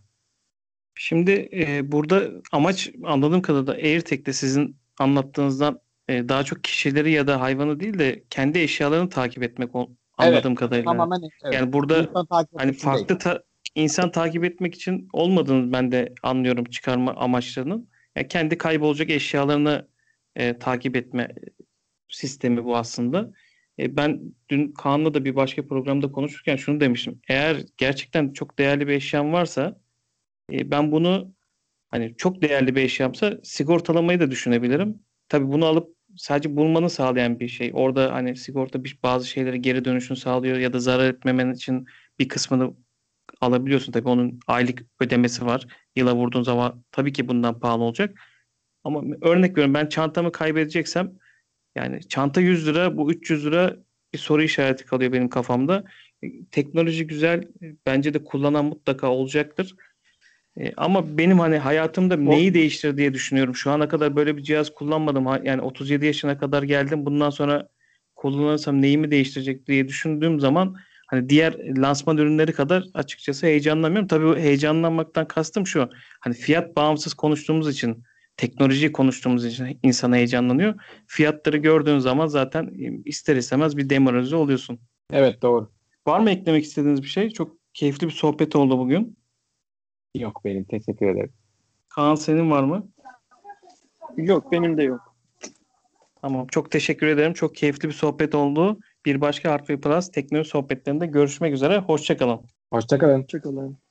Şimdi e, burada amaç anladığım kadarıyla AirTag'de sizin anlattığınızdan e, daha çok kişileri ya da hayvanı değil de kendi eşyalarını takip etmek o- anladığım kadarıyla. Tamamen evet. Yani burada hani değil. farklı ta- insan takip etmek için olmadığını ben de anlıyorum çıkarma amaçlarının. Yani kendi kaybolacak eşyalarını e, takip etme sistemi bu aslında. E, ben dün Kaan'la da bir başka programda konuşurken şunu demiştim. Eğer gerçekten çok değerli bir eşyam varsa e, ben bunu hani çok değerli bir eşyamsa sigortalamayı da düşünebilirim. Tabii bunu alıp sadece bulmanı sağlayan bir şey. Orada hani sigorta bir, bazı şeyleri geri dönüşünü sağlıyor ya da zarar etmemen için bir kısmını alabiliyorsun. Tabii onun aylık ödemesi var. Yıla vurduğun zaman tabii ki bundan pahalı olacak. Ama örnek veriyorum ben çantamı kaybedeceksem yani çanta 100 lira bu 300 lira bir soru işareti kalıyor benim kafamda. E, Teknoloji güzel. e, Bence de kullanan mutlaka olacaktır. E, ama benim hani hayatımda neyi değiştir diye düşünüyorum. Şu ana kadar böyle bir cihaz kullanmadım. Yani 37 yaşına kadar geldim. Bundan sonra kullanırsam neyimi değiştirecek diye düşündüğüm zaman hani diğer lansman ürünleri kadar açıkçası heyecanlanmıyorum. Tabii heyecanlanmaktan kastım şu. Hani fiyat bağımsız konuştuğumuz için, teknolojiyi konuştuğumuz için insan heyecanlanıyor. Fiyatları gördüğün zaman zaten e, ister istemez bir demoralize oluyorsun. Evet doğru. Var mı eklemek istediğiniz bir şey? Çok keyifli bir sohbet oldu bugün. Yok benim. Teşekkür ederim. Kaan senin var mı? Yok benim de yok. Tamam. Çok teşekkür ederim. Çok keyifli bir sohbet oldu. Bir başka Hardware Plus teknoloji sohbetlerinde görüşmek üzere. Hoşçakalın. Hoşçakalın. Hoşçakalın.